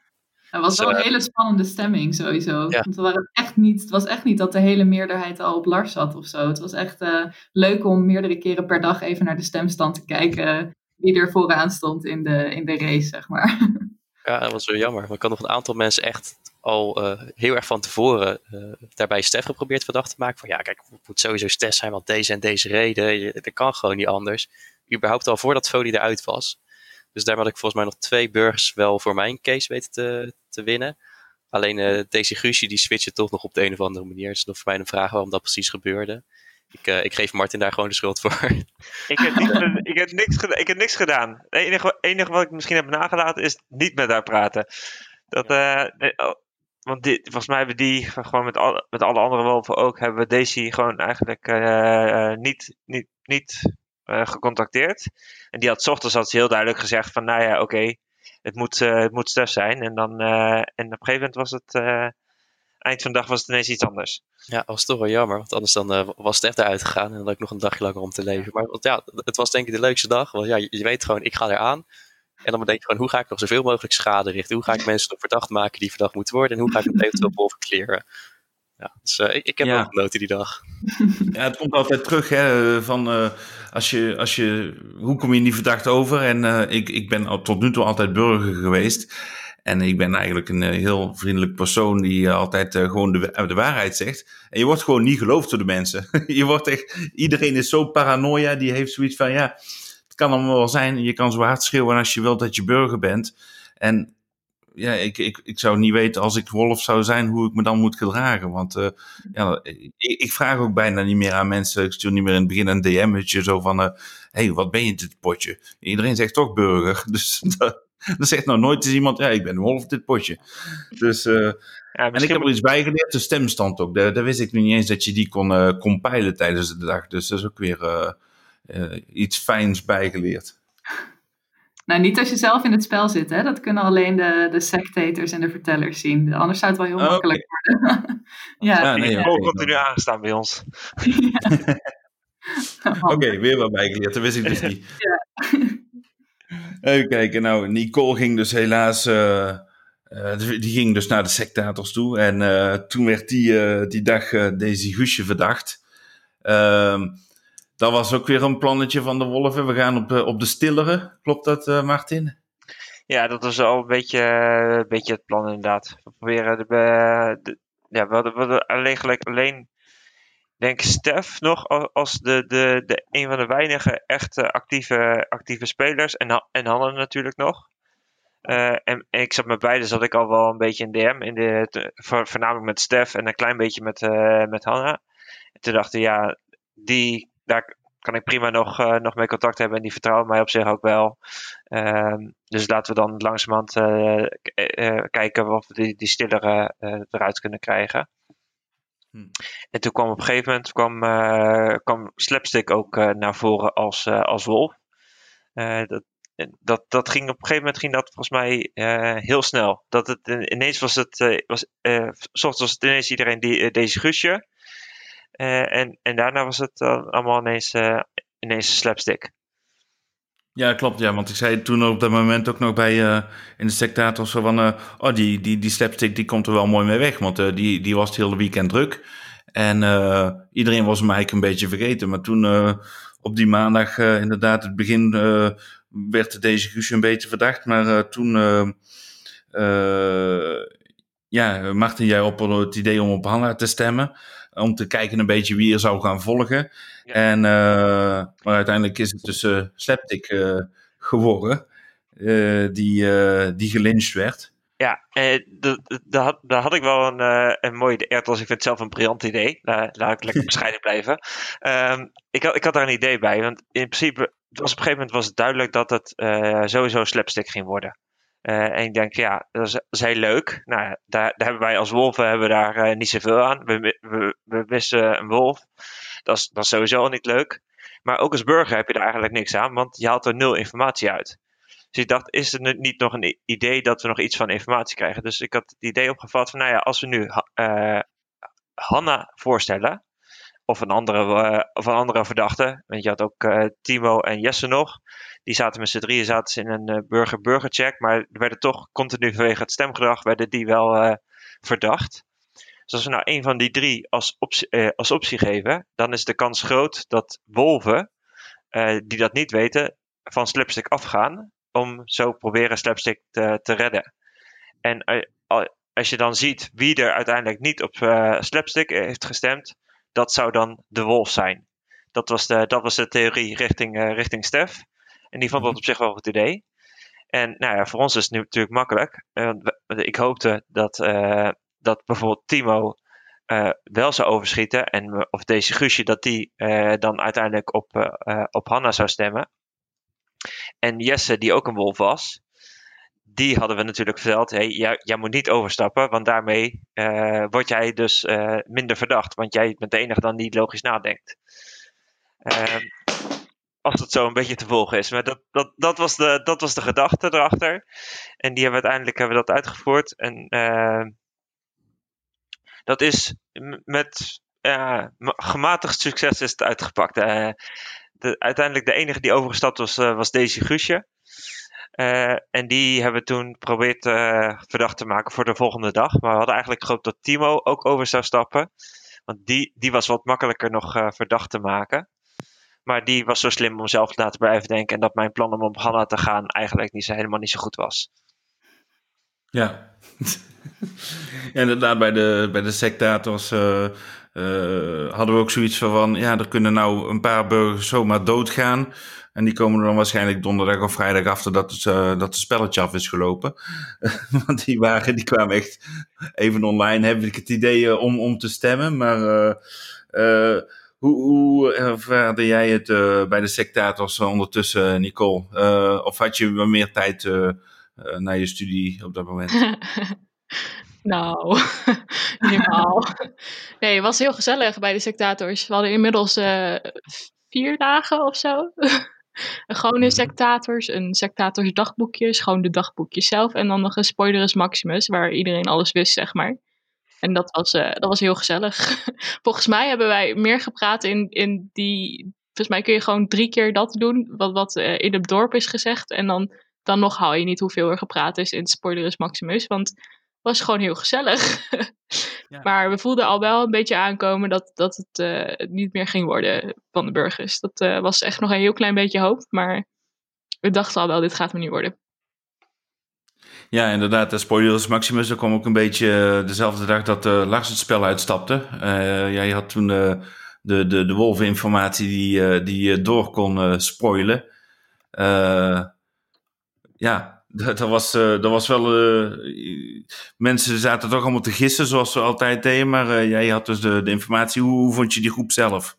B: het was dus, wel een hele spannende stemming sowieso. Ja. Want waren echt niet, het was echt niet dat de hele meerderheid al op Lars zat of zo. Het was echt uh, leuk om meerdere keren per dag even naar de stemstand te kijken wie er vooraan stond in de, in de race, zeg maar.
C: Ja, dat was wel jammer. Maar ik had nog een aantal mensen echt al uh, heel erg van tevoren uh, daarbij Stef geprobeerd verdacht te maken. Van ja, kijk, het moet sowieso Stef zijn, want deze en deze reden. Dat kan gewoon niet anders. Überhaupt al voordat Folie eruit was. Dus daar had ik volgens mij nog twee burgers wel voor mijn case weten te, te winnen. Alleen uh, Daisy Guusje die switchte toch nog op de een of andere manier. Het is nog voor mij een vraag waarom dat precies gebeurde. Ik, uh, ik geef Martin daar gewoon de schuld voor.
E: Ik heb, niet, ik heb, niks, ik heb niks gedaan. Het enige, enige wat ik misschien heb nagelaten is niet met haar praten. Dat, uh, want die, volgens mij hebben die gewoon met, al, met alle andere wolven ook, hebben we Daisy gewoon eigenlijk uh, niet, niet, niet uh, gecontacteerd. En die had s ochtends had ze heel duidelijk gezegd van, nou ja, oké, okay, het, moet, het moet zijn. En, dan, en op een gegeven moment was het, eind van de dag was het ineens iets anders.
C: Ja, dat was toch wel jammer, want anders dan was Stef eruit gegaan en dan had ik nog een dagje langer om te leven. Maar want, ja, het was denk ik de leukste dag, want ja, je, je weet gewoon, ik ga eraan. En dan denk je gewoon, hoe ga ik nog zoveel mogelijk schade richten? Hoe ga ik mensen nog verdacht maken die verdacht moeten worden? En hoe ga ik het eventueel boven kleren? Ja, dus uh, ik, ik, heb ja. wel genoten die dag.
A: Ja, het komt altijd terug hè, van uh, als je, als je, hoe kom je niet verdacht over? En uh, ik, ik ben tot nu toe altijd burger geweest. En ik ben eigenlijk een heel vriendelijk persoon die altijd gewoon de, de waarheid zegt. En je wordt gewoon niet geloofd door de mensen. je wordt echt, iedereen is zo paranoia, die heeft zoiets van ja kan allemaal wel zijn. Je kan zo hard schreeuwen als je wilt dat je burger bent. En ja, ik, ik, ik zou niet weten als ik wolf zou zijn hoe ik me dan moet gedragen. Want uh, ja, ik, ik, vraag ook bijna niet meer aan mensen. Ik stuur niet meer in het begin een DM'tje zo van: hé, uh, hey, wat ben je dit potje? Iedereen zegt toch burger. Dus dat, dat zegt nou nooit eens iemand: ja, ik ben wolf dit potje. Dus. Uh, ja, en ik heb er iets bijgeleerd, de stemstand ook. Daar, daar wist ik nu niet eens dat je die kon compilen tijdens de dag. Dus dat is ook weer iets fijns bijgeleerd.
B: Nou, niet als je zelf in het spel zit, hè? Dat kunnen alleen de, de sectators en de vertellers zien. Anders zou het wel heel oh, makkelijk okay. worden.
E: ja, ja nee, okay. continu aangestaan bij ons.
A: Oké, okay, weer wat bijgeleerd. Dat wist ik dus niet. ja. Even kijken, nou, Nicole ging dus helaas... Uh, uh, die ging dus naar de sectators toe. En uh, toen werd die, die dag deze Guusje verdacht. Ehm, dat was ook weer een plannetje van de Wolven. We gaan op, op de stillere. Klopt dat, uh, Martin?
E: Ja, dat was al een beetje, een beetje het plan inderdaad. We proberen de, ja, we hadden, alleen, alleen denk Stef nog als de, de, de een van de weinige echte actieve, actieve spelers. En, en Hanne natuurlijk nog. En, ik zat met beide zat ik al wel een beetje in DM. In de, voornamelijk met Stef en een klein beetje met, uh, met Hanna. En toen dachten ja, die daar kan ik prima nog, uh, nog mee contact hebben en die vertrouwen mij op zich ook wel. Uh, dus laten we dan langzamerhand uh, uh, kijken of we die, die stillere eruit kunnen krijgen. Hmm. En toen kwam op een gegeven moment kwam, kwam Slapstick ook naar voren als, als wolf. dat, dat, dat ging op een gegeven moment ging dat volgens mij heel snel. Dat het ineens was het, was, het ineens iedereen die, deze Guusje. Uh, en, en daarna was het uh, allemaal ineens, uh, ineens slapstick.
A: Ja, klopt. Ja, want ik zei toen op dat moment ook nog bij in de sectator zo van... oh, die, die, die slapstick die komt er wel mooi mee weg. Want die, die was het hele weekend druk. En iedereen was hem eigenlijk een beetje vergeten. Maar toen op die maandag inderdaad het begin werd deze Guusje een beetje verdacht. Maar toen... ja, Martin, jij op het idee om op Hanna te stemmen om te kijken een beetje wie er zou gaan volgen. En, uh, maar uiteindelijk is het dus uh, Slapstick uh, geworden, die, die gelyncht werd.
E: Ja, daar had, had ik wel een, een mooi idee. ik vind het zelf een briljant idee. laat ik lekker bescheiden blijven. Um, ik, had, ik had daar een idee bij, want in principe was op een gegeven moment was het duidelijk dat het sowieso slapstick ging worden. Uh, en ik denk, ja, dat is, heel leuk. Nou, daar, daar hebben wij als wolven hebben daar uh, niet zoveel aan. We, we, we missen een wolf. Dat is, dat sowieso niet leuk. Maar ook als burger heb je er eigenlijk niks aan, want je haalt er nul informatie uit. Dus ik dacht, is er niet nog een idee dat we nog iets van informatie krijgen? Dus ik had het idee opgevat van, nou ja, als we nu uh, Hanna voorstellen, of een andere, of een andere verdachte, want je had ook Timo en Jesse nog, die zaten met z'n drieën zaten in een uh, burger-burger check. Maar er werden toch continu vanwege het stemgedrag werden die wel verdacht. Dus als we nou een van die drie als optie, als optie geven, dan is de kans groot dat wolven, die dat niet weten, van slapstick afgaan. Om zo proberen slapstick te, te redden. En als je dan ziet wie er uiteindelijk niet op slapstick heeft gestemd, dat zou dan de wolf zijn. Dat was de, dat was de theorie richting, richting Stef. En die vond dat mhm. op zich wel een goed idee. En nou ja, voor ons is het nu natuurlijk makkelijk. ik hoopte dat, dat bijvoorbeeld Timo wel zou overschieten. En of deze Guusje, dat die dan uiteindelijk op, op Hanna zou stemmen. En Jesse, die ook een wolf was, die hadden we natuurlijk verteld, hey, jij, jij moet niet overstappen, want daarmee uh, word jij dus uh, minder verdacht, want jij bent de enige dan die logisch nadenkt. Uh, als het zo een beetje te volgen is. Maar dat, dat, dat, was, de, dat was de gedachte erachter. En die hebben we uiteindelijk hebben we dat uitgevoerd. En ehm, dat is met gematigd succes is het uitgepakt. Eh, de, uiteindelijk de enige die overgestapt was, was Daisy Guusje. Uh, en die hebben we toen geprobeerd uh, verdacht te maken voor de volgende dag. Maar we hadden eigenlijk gehoopt dat Timo ook over zou stappen. Want die, die was wat makkelijker nog uh, verdacht te maken. Maar die was zo slim om zelf te laten blijven denken. En dat mijn plan om op Hanna te gaan eigenlijk niet zo, helemaal niet zo goed was.
A: Ja. ja inderdaad, bij de, bij de sectators hadden we ook zoiets van... Ja, er kunnen nou een paar burgers zomaar doodgaan... En die komen dan waarschijnlijk donderdag of vrijdag achter dat het, dat spelletje af is gelopen. Want die waren, die kwamen echt even online, heb ik het idee uh, om, om te stemmen. Maar uh, hoe, hoe ervaarde jij het bij de sectators ondertussen, Nicole? of had je meer tijd naar je studie op dat moment?
D: Nou, helemaal. Nee, het was heel gezellig bij de sectators. We hadden inmiddels vier dagen of zo. Gewoon een sectators, een sectators dagboekje, gewoon de dagboekjes zelf. En dan nog een spoilerus maximus, waar iedereen alles wist, zeg maar. En dat was, uh, dat was heel gezellig. Volgens mij hebben wij meer gepraat in, in die... Volgens mij kun je gewoon drie keer dat doen, wat, wat uh, in het dorp is gezegd. En dan, dan nog haal je niet hoeveel er gepraat is in spoilerus maximus. Want was gewoon heel gezellig. Maar we voelden al wel een beetje aankomen dat, dat het uh, niet meer ging worden van de burgers. Dat uh, was echt nog een heel klein beetje hoop, maar we dachten al wel, dit gaat me niet worden.
A: Ja, inderdaad. De Spoilers Maximus, dat kwam ook een beetje dezelfde dag dat uh, Lars het spel uitstapte. jij had toen de, de, de, de wolveninformatie die, die door kon spoilen. ja, dat, was, uh, dat was wel. Uh, mensen zaten toch allemaal te gissen, zoals ze altijd deden. Maar uh, jij had dus de, de informatie. Hoe, hoe, vond je die groep zelf?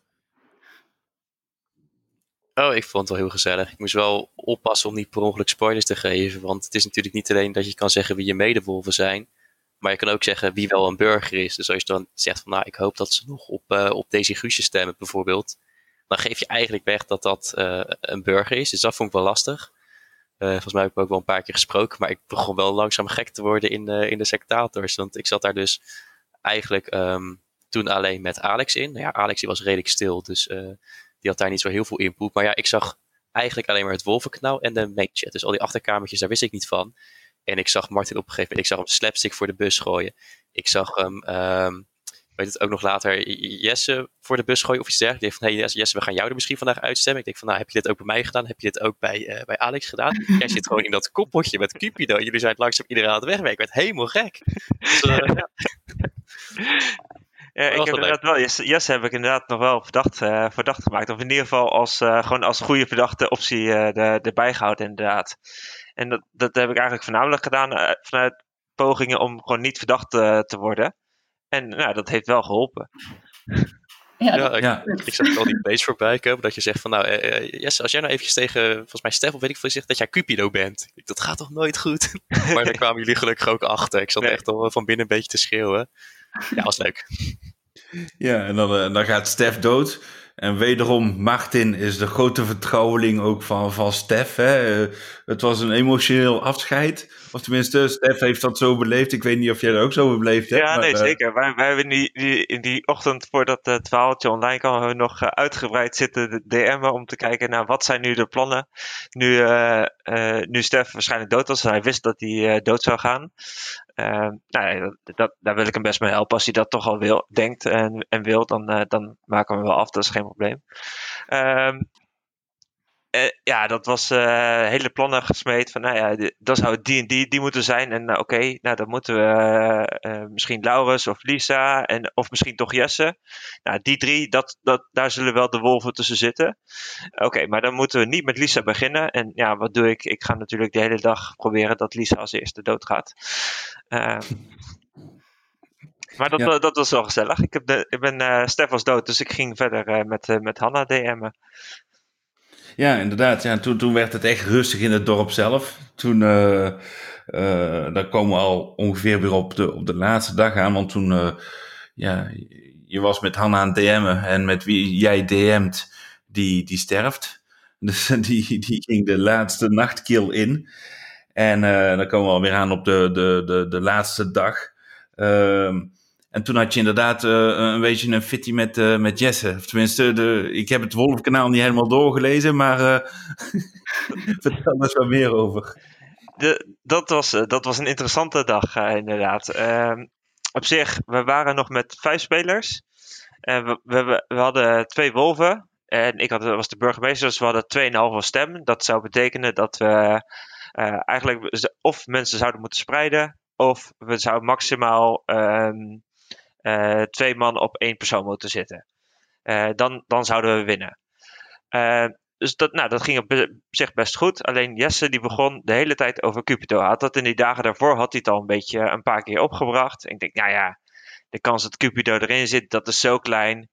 C: Oh, ik vond het wel heel gezellig. Ik moest wel oppassen om niet per ongeluk spoilers te geven. Want het is natuurlijk niet alleen dat je kan zeggen wie je medewolven zijn. Maar je kan ook zeggen wie wel een burger is. Dus als je dan zegt van nou, ik hoop dat ze nog op, op deze Guusje stemmen bijvoorbeeld. Dan geef je eigenlijk weg dat dat een burger is. Dus dat vond ik wel lastig. Uh, volgens mij heb ik ook wel een paar keer gesproken, maar ik begon wel langzaam gek te worden in de, in de sectators. Want ik zat daar dus eigenlijk um, toen alleen met Alex in. Nou ja, Alex die was redelijk stil, dus uh, die had daar niet zo heel veel input. Maar ja, ik zag eigenlijk alleen maar het wolvenkanaal en de main chat. Dus al die achterkamertjes, daar wist ik niet van. En ik zag Martin op een gegeven moment, ik zag hem slapstick voor de bus gooien. Ik zag hem um, weet het ook nog later, Jesse voor de bus gooien of iets dergelijks. Ik dacht van, hey Jesse, we gaan jou er misschien vandaag uitstemmen. Ik denk van, nou, heb je dit ook bij mij gedaan? Heb je dit ook bij, uh, bij Alex gedaan? Jij zit gewoon in dat koppeltje met Cupido. Jullie zijn langzaam iedereen aan het wegwerken. Ik werd helemaal gek. Dus, uh, ja.
E: Ja, ik heb inderdaad wel, Jesse, heb ik inderdaad nog wel verdacht, uh, verdacht gemaakt. Of in ieder geval als, uh, gewoon als goede verdachte optie uh, de, erbij gehouden, inderdaad. En dat, dat heb ik eigenlijk voornamelijk gedaan vanuit pogingen om gewoon niet verdacht te worden. En nou, dat heeft wel geholpen.
C: Ja, ja, ik, ja. ik zag al die base voorbij komen. Dat je zegt van nou, uh, yes, als jij nou eventjes tegen, volgens mij Stef of weet ik veel, zegt dat jij Cupido bent. Dat gaat toch nooit goed? maar daar kwamen jullie gelukkig ook achter. Ik zat nee. echt al van binnen een beetje te schreeuwen. Ja, was leuk.
A: Ja, en dan, uh, dan gaat Stef dood. En wederom, Martin is de grote vertrouweling ook van, van Stef. Hè. Het was een emotioneel afscheid. Of tenminste, Stef heeft dat zo beleefd. Ik weet niet of jij dat ook zo beleefd hebt.
E: Ja, nee, zeker. Wij, wij hebben die, die, in die ochtend voordat het verhaaltje online hebben we nog uitgebreid zitten DM'en om te kijken naar wat zijn nu de plannen. Nu, uh, uh, nu Stef waarschijnlijk dood was. Hij wist dat hij uh, dood zou gaan. nou, dat, dat, daar wil ik hem best mee helpen. Als hij dat toch al wil, denkt en, en wil, dan, dan maken we hem wel af. Dat is geen probleem. Eh, ja, dat was eh, hele plannen gesmeed van, nou ja, dan zou die en die, die moeten zijn. En eh, oké, nou dan moeten we misschien Laurens of Lisa en, of misschien toch Jesse. Nou, die drie, dat, dat, daar zullen wel de wolven tussen zitten. Oké, maar dan moeten we niet met Lisa beginnen. En ja, wat doe ik? Ik ga natuurlijk de hele dag proberen dat Lisa als eerste doodgaat. Eh, maar dat,
A: Ja.
E: dat was wel gezellig. Ik, heb de, ik ben, Stef was dood, dus ik ging verder met, met Hanna DM'en.
A: Ja, inderdaad. Ja, toen, toen werd het echt rustig in het dorp zelf. Toen, eh, daar komen we al ongeveer weer op de, op de laatste dag aan. Want toen, eh, ja, je was met Hanna aan het DM'en. En met wie jij DM't, die, die sterft. Dus die, die ging de laatste nachtkill in. En dan komen we alweer aan op de, de, de, de laatste dag. Ehm, en toen had je inderdaad eh, een beetje een fitty met, eh, met Jesse. Tenminste, de, ik heb het Wolfkanaal niet helemaal doorgelezen, maar eh, vertel er eens wat meer over.
E: De, dat, was, dat was een interessante dag, inderdaad. Ehm, op zich, we waren nog met vijf spelers. En we, we, hadden twee wolven. En ik had, was de burgemeester, dus we hadden 2,5 stem. Dat zou betekenen dat we eigenlijk of mensen zouden moeten spreiden, of we zouden maximaal ehm, eh, twee man op één persoon moeten zitten. Eh, dan, dan zouden we winnen. Eh, dus dat, nou, dat ging op zich best goed. Alleen Jesse die begon de hele tijd over Cupido. Had dat in die dagen daarvoor had hij het al een beetje een paar keer opgebracht. Ik denk, nou ja, de kans dat Cupido erin zit, dat is zo klein.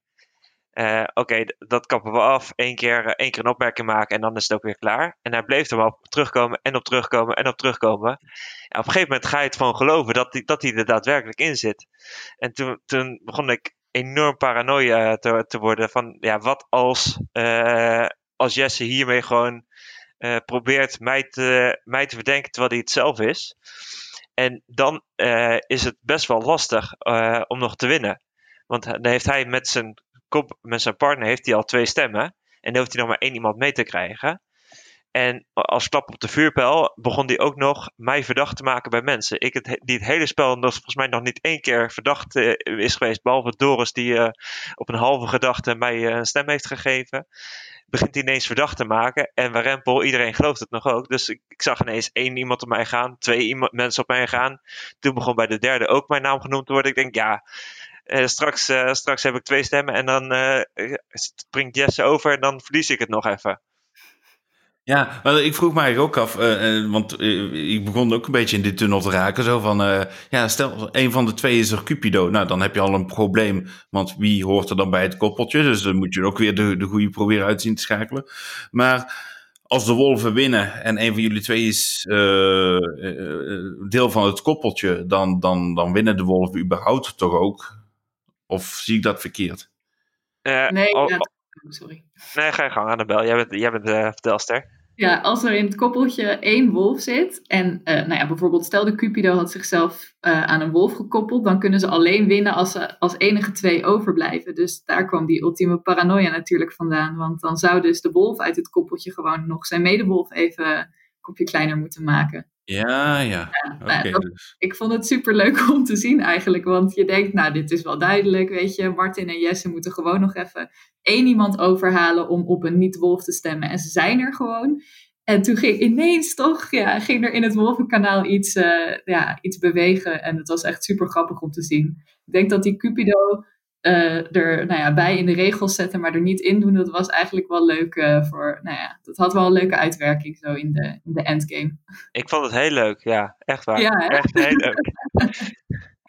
E: Eh, Oké, dat kappen we af. Eén keer, eh, één keer een opmerking maken en dan is het ook weer klaar. En hij bleef er maar op terugkomen en op terugkomen en op terugkomen. En op een gegeven moment ga je het gewoon geloven dat hij, dat er daadwerkelijk in zit. En toen, toen begon ik enorm paranoia te, te worden van, ja, wat als, eh, als Jesse hiermee gewoon probeert mij te, mij te verdenken terwijl hij het zelf is. En dan is het best wel lastig om nog te winnen. Want dan heeft hij met zijn, kop, met zijn partner heeft hij al twee stemmen. En dan hoeft hij nog maar één iemand mee te krijgen. En als klap op de vuurpijl begon hij ook nog mij verdacht te maken bij mensen. Ik die het hele spel nog, volgens mij nog niet één keer verdacht eh, is geweest. Behalve Doris die eh, op een halve gedachte mij eh, een stem heeft gegeven. Begint hij ineens verdacht te maken. En Warempel, iedereen gelooft het nog ook. Dus ik, ik zag ineens één iemand op mij gaan. Twee iemand, mensen op mij gaan. Toen begon bij de derde ook mijn naam genoemd te worden. Ik denk ja... eh, straks, eh, straks heb ik twee stemmen en dan eh, springt Jesse over en dan verlies ik het nog even.
A: Ja, maar ik vroeg eigenlijk ook af, want ik begon ook een beetje in die tunnel te raken. Zo van, ja, stel, een van de twee is er Cupido. Nou, dan heb je al een probleem, want wie hoort er dan bij het koppeltje? Dus dan moet je ook weer de, de goede proberen uit zien te schakelen. Maar als de wolven winnen en een van jullie twee is deel van het koppeltje, dan, dan, dan winnen de wolven überhaupt toch ook? Of zie ik dat verkeerd?
E: Eh,
B: Nee,
E: oh,
B: ja,
E: oh,
B: sorry.
E: nee, ga je gang, Annabel. Jij bent, jij bent de vertelster.
B: Ja, als er in het koppeltje één wolf zit en eh, nou ja, bijvoorbeeld stel de Cupido had zichzelf eh, aan een wolf gekoppeld, dan kunnen ze alleen winnen als ze als enige twee overblijven. Dus daar kwam die ultieme paranoia natuurlijk vandaan, want dan zou dus de wolf uit het koppeltje gewoon nog zijn medewolf even kopje kleiner moeten maken.
A: Ja, ja.
B: Nou, dat-
A: dus.
B: Ik vond het super leuk om te zien eigenlijk, want je denkt, nou dit is wel duidelijk, weet je, Martin en Jesse moeten gewoon nog even één iemand overhalen om op een niet-wolf te stemmen. En ze zijn er gewoon. En toen ging ineens toch, ja, ging er in het Wolvenkanaal iets, eh, ja, iets bewegen. En het was echt super grappig om te zien. Ik denk dat die Cupido eh, er nou ja, bij in de regels zetten, maar er niet in doen, dat was eigenlijk wel leuk eh, voor, nou ja, dat had wel een leuke uitwerking zo in de, in de endgame.
E: Ik vond het heel leuk, ja. Echt waar.
B: Ja?
E: Echt heel leuk.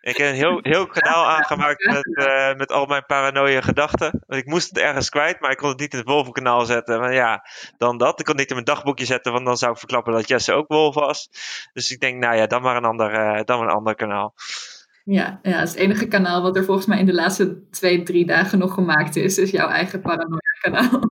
E: Ik heb een heel, heel kanaal aangemaakt met, eh, met al mijn paranoia gedachten. Want ik moest het ergens kwijt, maar ik kon het niet in het wolvenkanaal zetten. Maar ja, dan dat. Ik kon het niet in mijn dagboekje zetten, want dan zou ik verklappen dat Jesse ook wolf was. Dus ik denk, nou ja, dan maar een ander, dan maar een ander kanaal.
B: Ja, ja, het enige kanaal wat er volgens mij in de laatste twee, drie dagen nog gemaakt is. is jouw eigen paranoia kanaal.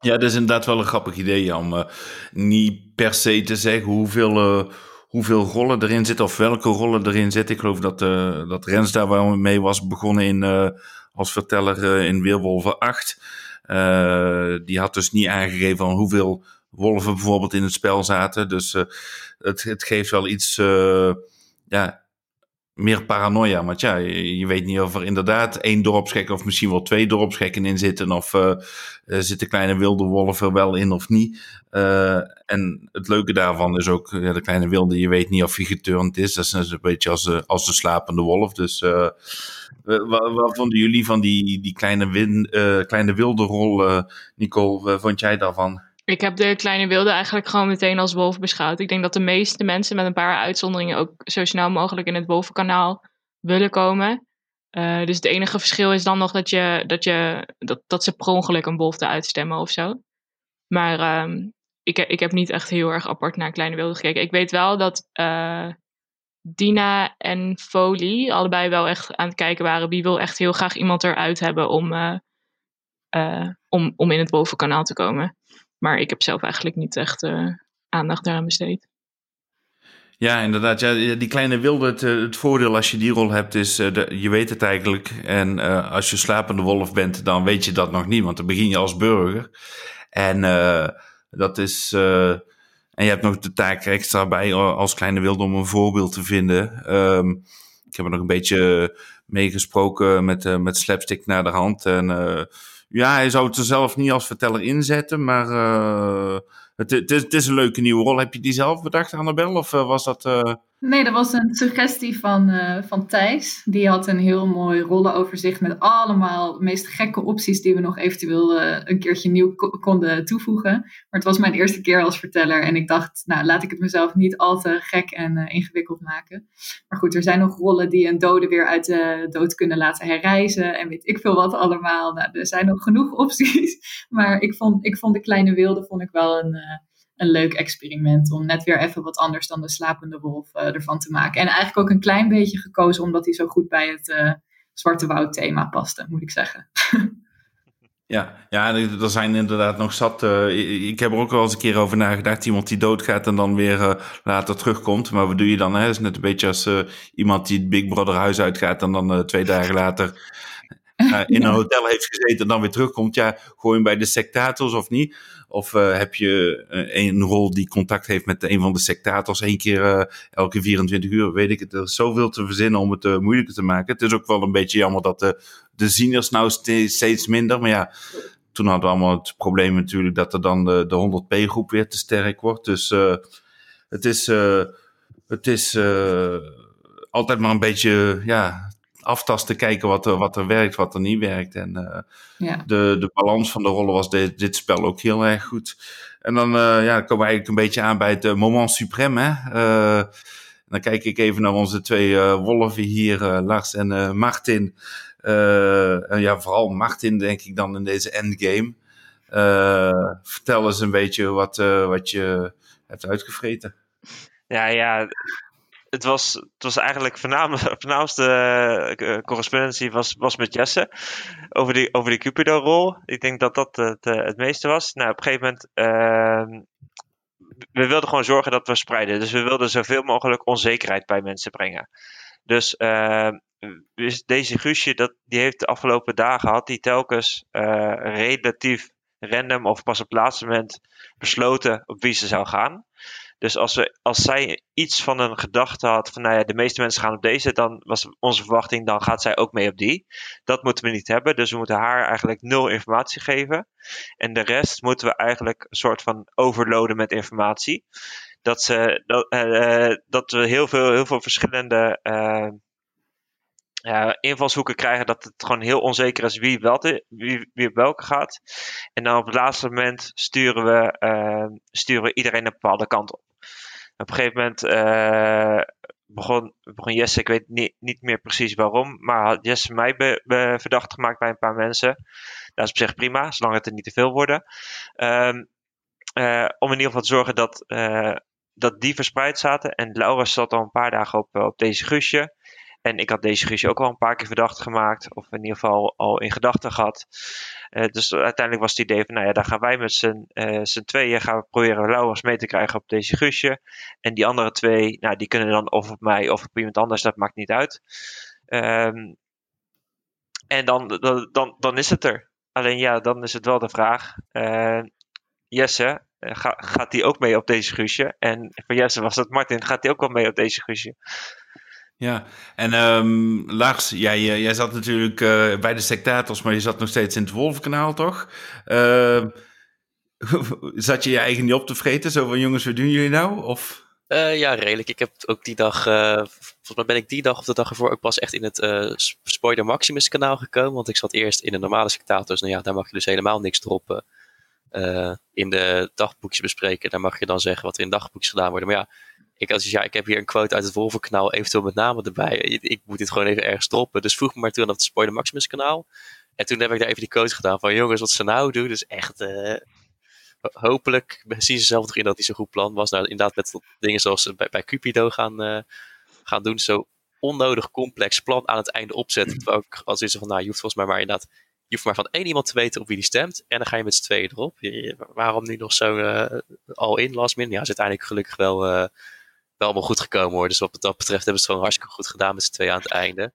A: Ja, dat is inderdaad wel een grappig idee, om eh, niet per se te zeggen hoeveel, eh, hoeveel rollen erin zitten of welke rollen erin zitten. Ik geloof dat, eh, dat Rens daar wel mee was begonnen in, als verteller in Weerwolven 8. Eh, die had dus niet aangegeven van hoeveel wolven bijvoorbeeld in het spel zaten. Dus eh, het, het geeft wel iets, eh, ja, meer paranoia. Want ja, je, weet niet of er inderdaad één dorpsgek of misschien wel twee dorpsgekken in zitten. Of uh, zitten kleine wilde wolven wel in of niet. En het leuke daarvan is ook, ja, de kleine wilde, je weet niet of hij geturnd is. Dat is een beetje als, de, als de slapende wolf. Dus wat, wat, vonden jullie van die, die kleine, kleine wilde rol, Nicole? Vond jij daarvan?
D: Ik heb de kleine wilde eigenlijk gewoon meteen als wolf beschouwd. Ik denk dat de meeste mensen met een paar uitzonderingen ook zo snel mogelijk in het wolvenkanaal willen komen. Uh, dus het enige verschil is dan nog dat, je, dat, je, dat, dat ze per ongeluk een wolf eruit stemmen of zo. Maar um, ik, ik heb niet echt heel erg apart naar kleine wilde gekeken. Ik weet wel dat uh, Dina en Foley allebei wel echt aan het kijken waren. Wie wil echt heel graag iemand eruit hebben om, uh, om, om in het wolvenkanaal te komen. Maar ik heb zelf eigenlijk niet echt uh, aandacht daaraan besteed.
A: Ja, inderdaad. Ja, die kleine wilde, het, het voordeel als je die rol hebt, is de, je weet het eigenlijk. En als je slapende wolf bent, dan weet je dat nog niet, want dan begin je als burger. En dat is. en je hebt nog de taak extra bij als kleine wilde om een voorbeeld te vinden. Um, ik heb er nog een beetje meegesproken met, met Slapstick naar de hand. En ja, hij zou het er zelf niet als verteller inzetten, maar uh, het, is, is, een leuke nieuwe rol. Heb je die zelf bedacht, Annabel, of uh, was dat... Uh...
B: Nee, dat was een suggestie van, uh, van Thijs. Die had een heel mooi rollenoverzicht met allemaal de meest gekke opties die we nog eventueel een keertje nieuw konden toevoegen. Maar het was mijn eerste keer als verteller en ik dacht, nou laat ik het mezelf niet al te gek en ingewikkeld maken. Maar goed, er zijn nog rollen die een dode weer uit de dood kunnen laten herreizen en weet ik veel wat allemaal. Nou, er zijn nog genoeg opties. Maar ik vond, ik vond de kleine wilde vond ik wel een een leuk experiment om net weer even wat anders dan de slapende wolf uh, ervan te maken. En eigenlijk ook een klein beetje gekozen omdat hij zo goed bij het uh, Zwarte Woud thema paste, moet ik zeggen.
A: Ja, ja, er zijn inderdaad nog zat. Uh, ik heb er ook wel eens een keer over nagedacht. Iemand die doodgaat en dan weer uh, later terugkomt. Maar wat doe je dan? Hè? Het is net een beetje als uh, iemand die het Big Brother huis uitgaat en dan twee dagen later in een hotel heeft gezeten en dan weer terugkomt. Ja, gooi hem bij de sectators of niet? Of uh, heb je uh, een rol die contact heeft met een van de sectators één keer uh, elke 24 uur? Weet ik het. Er is zoveel te verzinnen om het moeilijker te maken. Het is ook wel een beetje jammer dat de, de zieners nou steeds minder. Maar ja, toen hadden we allemaal het probleem natuurlijk dat er dan de, de 100p-groep weer te sterk wordt. Dus het is, het is altijd maar een beetje ja, aftasten, kijken wat er, wat er werkt, wat er niet werkt. En uh, ja. de, de balans van de rollen was dit, dit spel ook heel erg goed. En dan, uh, ja, komen we eigenlijk een beetje aan bij het uh, moment suprême. Hè? dan kijk ik even naar onze twee wolven hier, Lars en Martin. en ja, vooral Martin denk ik dan in deze endgame. vertel eens een beetje wat, wat je hebt uitgevreten.
E: Ja, ja, het was, het was eigenlijk voornaamste uh, correspondentie was, was met Jesse over die, over die Cupido-rol. Ik denk dat dat het, uh, het meeste was. Nou, op een gegeven moment, uh, we wilden gewoon zorgen dat we spreiden. Dus we wilden zoveel mogelijk onzekerheid bij mensen brengen. Dus, ehm, dus deze Guusje, dat, die heeft de afgelopen dagen, had die telkens eh, relatief random of pas op het laatste moment besloten op wie ze zou gaan. Dus als, we, als zij iets van een gedachte had van, nou ja, de meeste mensen gaan op deze, dan was onze verwachting, dan gaat zij ook mee op die. Dat moeten we niet hebben, dus we moeten haar eigenlijk nul informatie geven. En de rest moeten we eigenlijk een soort van overloaden met informatie. Dat, ze, dat, uh, dat we heel veel, heel veel verschillende ja, invalshoeken krijgen dat het gewoon heel onzeker is wie, wel wie, wie op welke gaat. En dan op het laatste moment sturen we, sturen we iedereen een bepaalde kant op. Op een gegeven moment uh, begon, Jesse, ik weet niet, niet meer precies waarom, maar had Jesse mij verdacht gemaakt bij een paar mensen. Dat is op zich prima, zolang het er niet te veel worden. Um, uh, om in ieder geval te zorgen dat, dat die verspreid zaten. En Laura zat al een paar dagen op, op deze gusje. En ik had deze Guusje ook al een paar keer verdacht gemaakt. Of in ieder geval al in gedachten gehad. Uh, dus uiteindelijk was het idee van, nou ja, daar gaan wij met z'n uh, tweeën gaan we proberen Lauwers mee te krijgen op deze Guusje. En die andere twee, nou, die kunnen dan of op mij of op iemand anders, dat maakt niet uit. Um, en dan, dan, dan, dan is het er. Alleen ja, dan is het wel de vraag. Uh, Jesse, ga, gaat die ook mee op deze Guusje? En voor Jesse was het Martin, gaat die ook wel mee op deze Guusje?
A: Ja, en um, Lars, jij, jij zat natuurlijk uh, bij de sectators, maar je zat nog steeds in het Wolfkanaal, toch? Uh, zat je je eigen niet op te vreten? Zo van, jongens, wat doen jullie nou? Of...
C: Uh, ja, redelijk. Ik heb ook die dag, volgens mij ben ik die dag of de dag ervoor ook pas echt in het Spoiler Maximus kanaal gekomen. Want ik zat eerst in de normale sectators. Nou ja, daar mag je dus helemaal niks droppen. in de dagboekjes bespreken, daar mag je dan zeggen wat er in dagboekjes gedaan worden. Maar ja, ik als ja, ik heb hier een quote uit het Wolvenkanaal, eventueel met name erbij. Ik, moet dit gewoon even ergens stoppen. Dus vroeg me maar toen op het Spoiler Maximus kanaal. En toen heb ik daar even die quote gedaan van jongens, wat ze nou doen, dus echt... Uh, hopelijk zien ze zelf nog in dat hij zo'n goed plan was. Nou, inderdaad met dingen zoals ze bij, Cupido gaan, uh, gaan doen. Zo onnodig complex plan aan het einde opzetten. Terwijl ik als is van, nou, je hoeft volgens mij maar inderdaad je hoeft maar van één iemand te weten op wie die stemt. En dan ga je met z'n tweeën erop. waarom nu nog zo uh, al in last min? Ja, is uiteindelijk gelukkig wel, wel allemaal goed gekomen hoor. Dus wat dat betreft hebben ze het gewoon hartstikke goed gedaan met z'n tweeën aan het einde.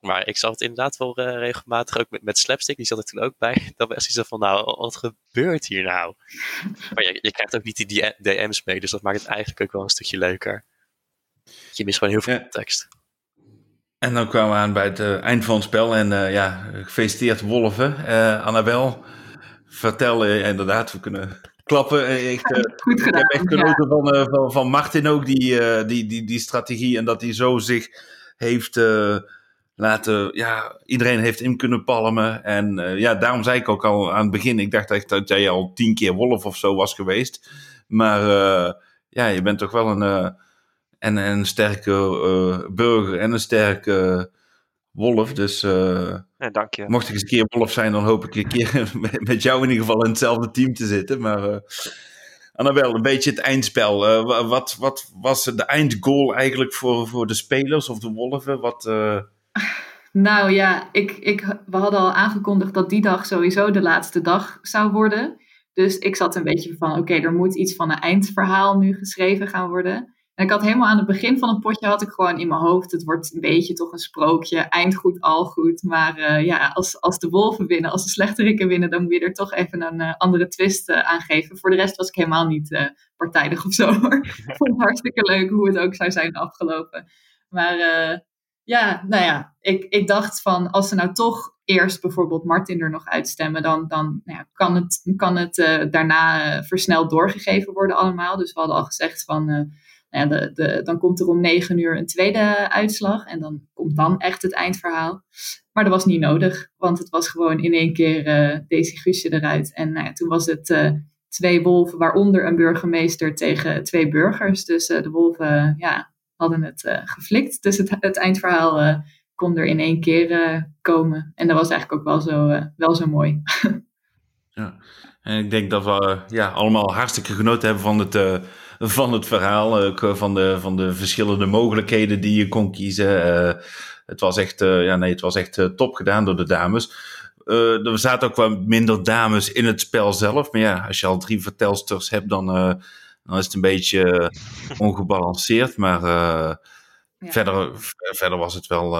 C: Maar ik zag het inderdaad wel uh, regelmatig ook met, met Slapstick. Die zat er toen ook bij. Dat was iets van, nou, wat gebeurt hier nou? Maar je, je krijgt ook niet die DM's mee. Dus dat maakt het eigenlijk ook wel een stukje leuker. Je mist gewoon heel veel ja. tekst.
A: En dan kwamen we aan bij het uh, eind van het spel. En uh, ja, gefeliciteerd Wolven. Annabel, vertel inderdaad, we kunnen klappen. Ik,
B: Goed gedaan,
A: ik heb echt genoten ja. van, van, van, Martin ook, die, die, die, die strategie. En dat hij zo zich heeft laten, ja, iedereen heeft in kunnen palmen. En ja, daarom zei ik ook al aan het begin, ik dacht echt dat jij al tien keer Wolf of zo was geweest. Maar ja, je bent toch wel een en, en een sterke burger en een sterke wolf. Dus uh,
E: ja, dank je.
A: mocht ik eens een keer wolf zijn, dan hoop ik een keer met jou in ieder geval in hetzelfde team te zitten. Maar uh, Annabel, een beetje het eindspel. wat, wat was de eindgoal eigenlijk voor, voor de spelers of de wolven? Wat,
B: Nou ja, ik, ik, we hadden al aangekondigd dat die dag sowieso de laatste dag zou worden. Dus ik zat een beetje van, oké, er moet iets van een eindverhaal nu geschreven gaan worden. En ik had helemaal aan het begin van het potje had ik gewoon in mijn hoofd, het wordt een beetje toch een sprookje, eind goed, al goed. Maar uh, ja, als, als de wolven winnen, als de slechterikken winnen, dan moet je er toch even een uh, andere twist uh, aan geven. Voor de rest was ik helemaal niet partijdig of zo ik vond het hartstikke leuk hoe het ook zou zijn afgelopen. Maar ja, nou ja, ik, ik dacht van als ze nou toch eerst bijvoorbeeld Martin er nog uitstemmen, dan, dan nou ja, kan het, kan het daarna versneld doorgegeven worden allemaal. Dus we hadden al gezegd van ja, de, dan komt er om negen uur een tweede uitslag. En dan komt dan echt het eindverhaal. Maar dat was niet nodig, want het was gewoon in één keer uh, Daisy Guusje eruit. En nou ja, toen was het uh, twee wolven, waaronder een burgemeester tegen twee burgers. Dus uh, de wolven ja, hadden het geflikt. Dus het, het eindverhaal kon er in één keer komen. En dat was eigenlijk ook wel zo, wel zo mooi.
A: ja, en ik denk dat we ja, allemaal hartstikke genoten hebben van het van het verhaal. Ook eh, van de, van de verschillende mogelijkheden die je kon kiezen. Uh, het was echt, uh, ja, nee, het was echt top gedaan door de dames. er zaten ook wat minder dames in het spel zelf. Maar ja, als je al drie vertelsters hebt, dan, dan is het een beetje ongebalanceerd. Maar ja. verder, verder was het wel.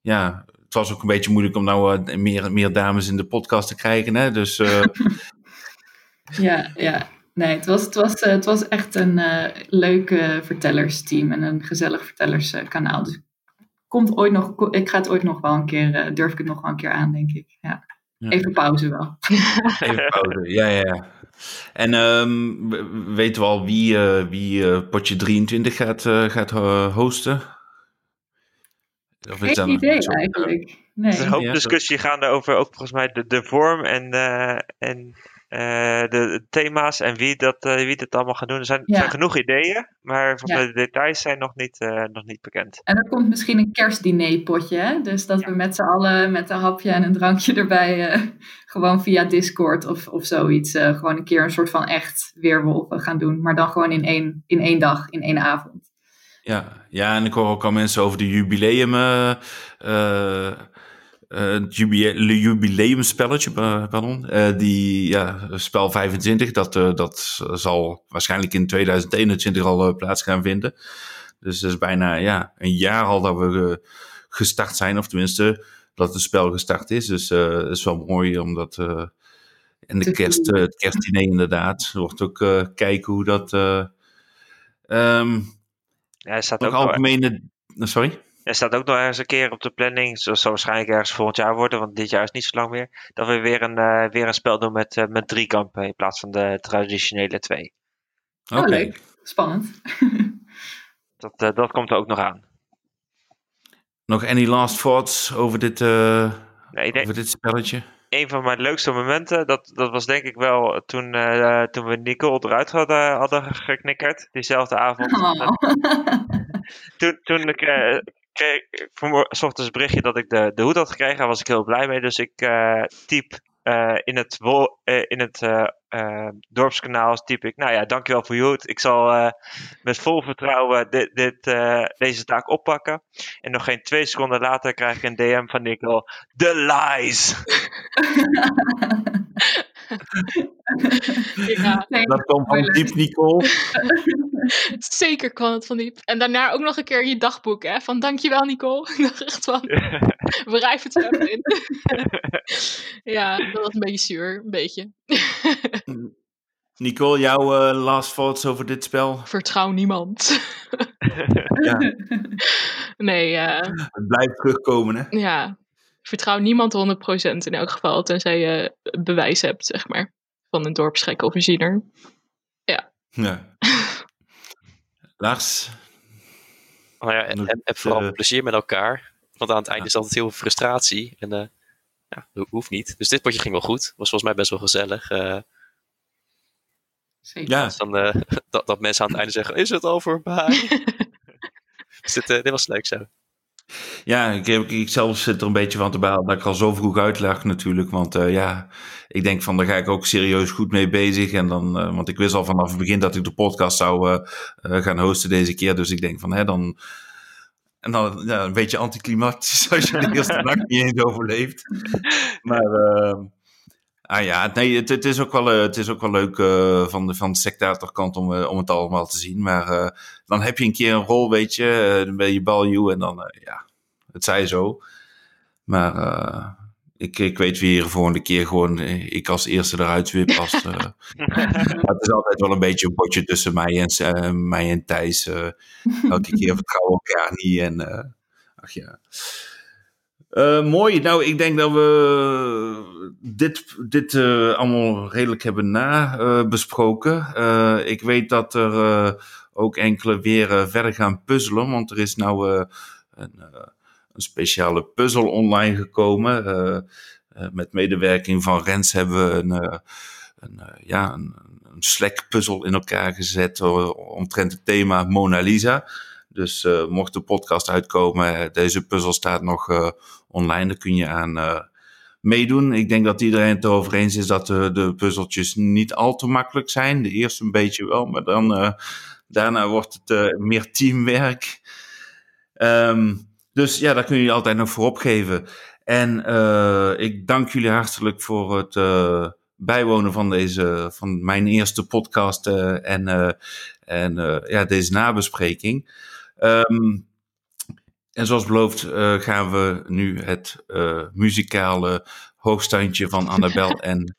A: ja, het was ook een beetje moeilijk om nou meer, meer dames in de podcast te krijgen. Hè? Dus.
B: ja, ja. Nee, het was, het was, eh, het was echt een uh, leuk vertellersteam en een gezellig vertellerskanaal. Dus komt ooit nog, ik ga het ooit nog wel een keer, uh, durf ik het nog wel een keer aan, denk ik. Ja. Even pauze wel.
A: Even pauze, ja, ja, ja. En um, weten we al wie, uh, wie potje 23 gaat, gaat hosten?
B: Of Geen idee eigenlijk. Nee.
E: Er is een hoop discussie gaande over ook volgens mij de, de vorm en, en uh, de, thema's en wie dat, uh, wie dat allemaal gaat doen. Er zijn, ja. zijn genoeg ideeën, maar ja. de details zijn nog niet, uh, nog niet bekend.
B: En er komt misschien een kerstdinerpotje, hè? dus dat we met z'n allen met een hapje en een drankje erbij gewoon via Discord of, of zoiets gewoon een keer een soort van echt weerwolven gaan doen, maar dan gewoon in één, in één dag, in één avond.
A: Ja, ja, en ik hoor ook al mensen over de jubileum het jubileumspelletje, pardon. Uh, die, ja, spel 25, dat, uh, dat zal waarschijnlijk in 2021 al uh, plaats gaan vinden. Dus het is bijna ja, een jaar al dat we gestart zijn, of tenminste dat het spel gestart is. Dus het is wel mooi omdat. en de kerst, het kerstdiner inderdaad. Er wordt ook kijken hoe dat. Um,
E: ja, er staat ook,
A: ook algemene Sorry?
E: Er staat ook nog ergens een keer op de planning, dat zal waarschijnlijk ergens volgend jaar worden, want dit jaar is niet zo lang meer, dat we weer een, eh, weer een spel doen met, eh, met drie kampen in plaats van de traditionele twee.
B: Oh, leuk. Spannend.
E: Dat, eh, dat komt er ook nog aan.
A: Nog any last thoughts over dit, eh,
E: Nee, ik denk,
A: over dit spelletje?
E: een van mijn leukste momenten, dat, dat was denk ik wel toen, eh, toen we Nicole eruit hadden, hadden geknikkerd, diezelfde avond.
B: Oh.
E: Toen, toen ik kreeg ik 's ochtends een berichtje dat ik de, de hoed had gekregen, daar was ik heel blij mee. Dus ik eh, typ eh, in het, eh, in het dorpskanaal typ ik, nou ja, dankjewel voor je hoed. Ik zal met vol vertrouwen dit, dit, deze taak oppakken. En nog geen twee seconden later krijg ik een DM van Nicole. The lies!
D: Ja,
B: Nee,
A: Dat komt van diep, Nicole.
D: zeker kwam het van diep. En daarna ook nog een keer je dagboek, hè? Van dankjewel Nicole. Ik dacht echt van, wrijf het er even in. ja, dat was een beetje zuur, een beetje.
A: Nicole, jouw eh, last thoughts over dit spel?
D: Vertrouw niemand.
A: Ja,
D: nee, eh,
A: het blijft terugkomen, hè?
D: ja. Vertrouw niemand 100% in elk geval, tenzij je bewijs hebt, zeg maar. Van een dorpsgek of een ziener.
A: Ja. Lars?
C: Maar ja, en, vooral
A: eh,
C: plezier met elkaar. Want aan het eind
A: Ja.
C: is altijd heel veel frustratie. En eh, ja, dat hoeft niet. Dus dit potje ging wel goed. Was volgens mij best wel gezellig. eh,
B: Zeker.
A: Ja,
C: dus dan, eh, dat, dat mensen aan het einde zeggen, is het al voorbij? dus dit, eh, dit was leuk zo.
A: Ja ik, zelf zit er een beetje van te balen dat ik al zo vroeg uitleg natuurlijk. Want eh, ja, ik denk van daar ga ik ook serieus goed mee bezig. En dan, eh, want ik wist al vanaf het begin dat ik de podcast zou eh, gaan hosten deze keer. Dus ik denk van, hè, dan... En dan ja, een beetje anticlimactisch als je de eerste nacht niet eens overleeft. Maar eh, ah ja, nee, het, het, is ook wel, eh, het is ook wel leuk eh, van, de, van de sectatorkant om, eh, om het allemaal te zien. Maar dan heb je een keer een rol, weet je. dan ben je baljoe en dan, ja, het zij zo. Maar ik, ik weet wie de volgende keer gewoon ik als eerste eruit wip. Als, het is altijd wel een beetje een potje tussen mij en, mij en Thijs. elke keer vertrouwen elkaar niet. En, ach ja. Eh, mooi. Nou, ik denk dat we dit, dit eh, allemaal redelijk hebben nabesproken. Eh ik weet dat er ook enkele weer verder gaan puzzelen. Want er is nou een, een speciale puzzel online gekomen. Met medewerking van Rens hebben we een, een, ja, een, een Slack-puzzel in elkaar gezet. omtrent het thema Mona Lisa. Dus eh, mocht de podcast uitkomen, eh, deze puzzel staat nog eh, online. Daar kun je aan meedoen. Ik denk dat iedereen het erover eens is dat de, puzzeltjes niet al te makkelijk zijn. De eerste een beetje wel, maar dan, daarna wordt het meer teamwerk. Ehm, dus ja, daar kun je altijd nog voor opgeven. En ik dank jullie hartelijk voor het bijwonen van, deze, van mijn eerste podcast en, en ja, deze nabespreking. Ehm, en zoals beloofd eh, gaan we nu het eh, muzikale hoogstandje van Annabel en,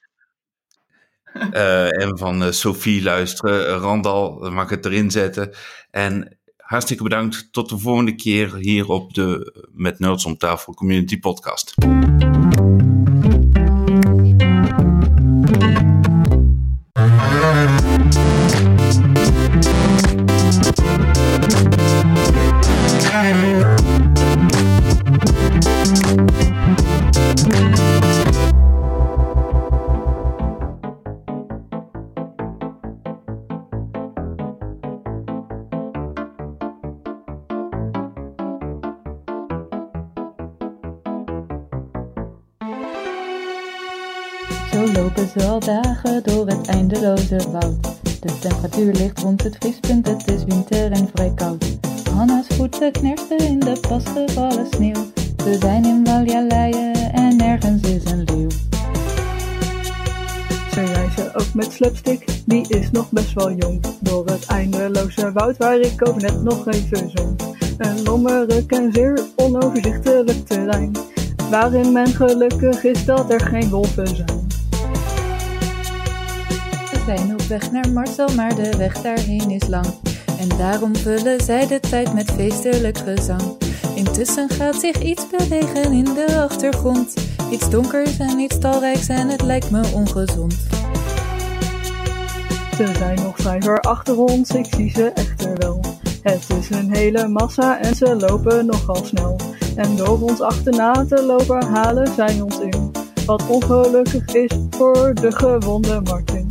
A: eh, en van Sophie luisteren. Randal mag het erin zetten. En hartstikke bedankt. Tot de volgende keer hier op de Met Nerds om tafel Community Podcast.
F: Lopen ze al dagen door het eindeloze woud. De temperatuur ligt rond het vriespunt, het is winter en vrij koud. Hanna's voeten knersten in de pas gevallen sneeuw. Ze zijn in Waljaleien en nergens is een leeuw.
G: Ze reizen ook met slapstick, die is nog best wel jong. Door het eindeloze woud waar ik ook net nog even zong. Een lommerik en zeer onoverzichtelijk terrein. Waarin men gelukkig is dat er geen wolven zijn.
F: We zijn op weg naar Marcel, maar de weg daarheen is lang. En daarom vullen zij de tijd met feestelijk gezang. Intussen gaat zich iets bewegen in de achtergrond. Iets donkers en iets talrijks en het lijkt me ongezond.
G: Ze zijn nog vrij ver achter ons, ik zie ze echter wel. Het is een hele massa en ze lopen nogal snel. En door ons achterna te lopen halen zij ons in. Wat ongelukkig is voor de gewonde Martin.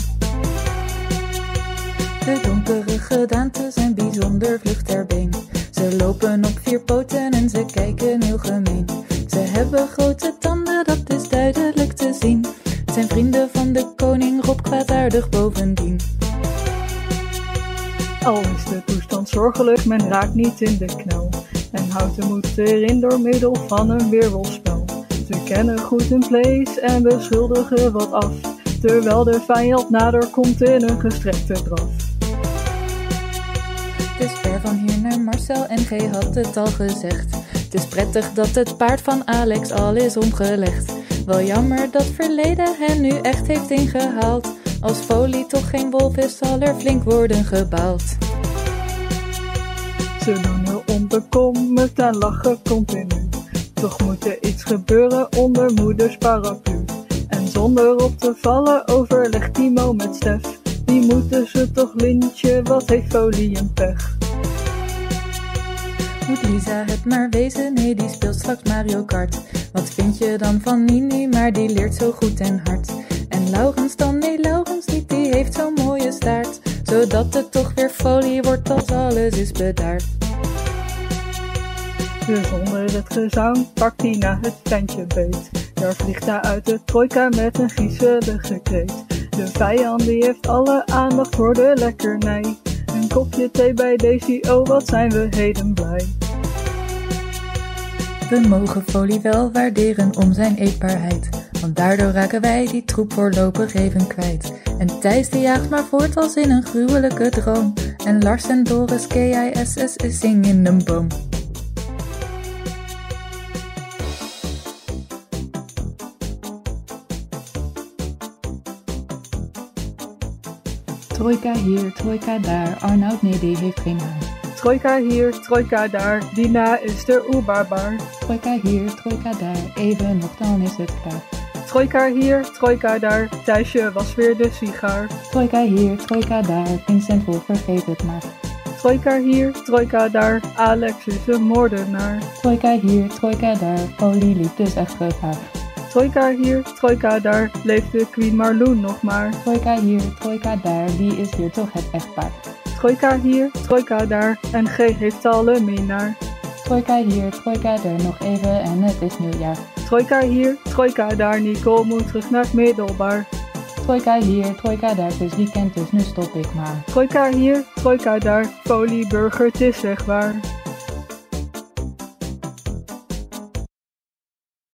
F: De donkere gedaanten zijn bijzonder vlug ter been. Ze lopen op vier poten en ze kijken heel gemeen. Ze hebben grote tanden, dat is duidelijk te zien. Zijn vrienden van de koning Rob kwaadaardig bovendien.
G: Al is de toestand zorgelijk, men raakt niet in de knel. En houdt de moed erin door middel van een weerwolfspel. Ze kennen goed hun place en beschuldigen wat af. Terwijl de vijand nader komt in een gestrekte draf.
F: Van hier naar Marcel en G had het al gezegd. Het is prettig dat het paard van Alex al is omgelegd. Wel jammer dat verleden hen nu echt heeft ingehaald. Als folie toch geen wolf is, zal er flink worden gebaald.
G: Ze doen heel onbekommerd en lachen continu. Toch moet er iets gebeuren onder moeders paraplu. En zonder op te vallen overlegt Timo met Stef. Die moeten ze toch lintje, wat heeft folie een pech.
F: Lisa het maar wezen? Nee, die speelt straks Mario Kart. Wat vind je dan van Nini? Maar die leert zo goed en hard. En Laurens dan? Nee, Laurens niet, die heeft zo'n mooie staart. Zodat het toch weer folie wordt als alles is bedaard.
G: Dus zonder het gezang pakt hij na het tentje beet. Daar vliegt hij uit de trojka met een griezelige kreet. De vijand die heeft alle aandacht voor de lekkernij. Kopje thee bij Daisy, oh wat zijn we heden blij.
F: We mogen folie wel waarderen om zijn eetbaarheid. Want daardoor raken wij die troep voorlopig even kwijt. En Thijs die jaagt maar voort als in een gruwelijke droom. En Lars en Doris KISS is zing in een boom. Trojka hier, trojka daar, Arnoud nee die heeft geen haar.
G: Trojka hier, trojka daar, Dina is de oerbaarbaar.
F: Trojka hier, trojka daar, even nog dan is het klaar.
G: Trojka hier, trojka daar, Thijsje was weer de sigaar.
F: Trojka hier, trojka daar, Vincent Wolf vergeet het maar.
G: Trojka hier, trojka daar, Alex is een moordenaar.
F: Trojka hier, trojka daar, Folie liep dus echt gevaar.
G: Trojka hier, trojka daar, leeft de Queen Marloen nog maar.
F: Trojka hier, trojka daar, wie is hier toch het echtpaar?
G: Trojka hier, trojka daar, en G heeft alle minnaar.
F: Trojka hier, trojka daar, nog even en het is nieuwjaar.
G: Trojka hier, trojka daar, Nicole moet terug naar het middelbaar.
F: Trojka hier, trojka daar, het is weekend dus nu stop ik maar.
G: Trojka hier, trojka daar, Folie burger, het is zeg waar.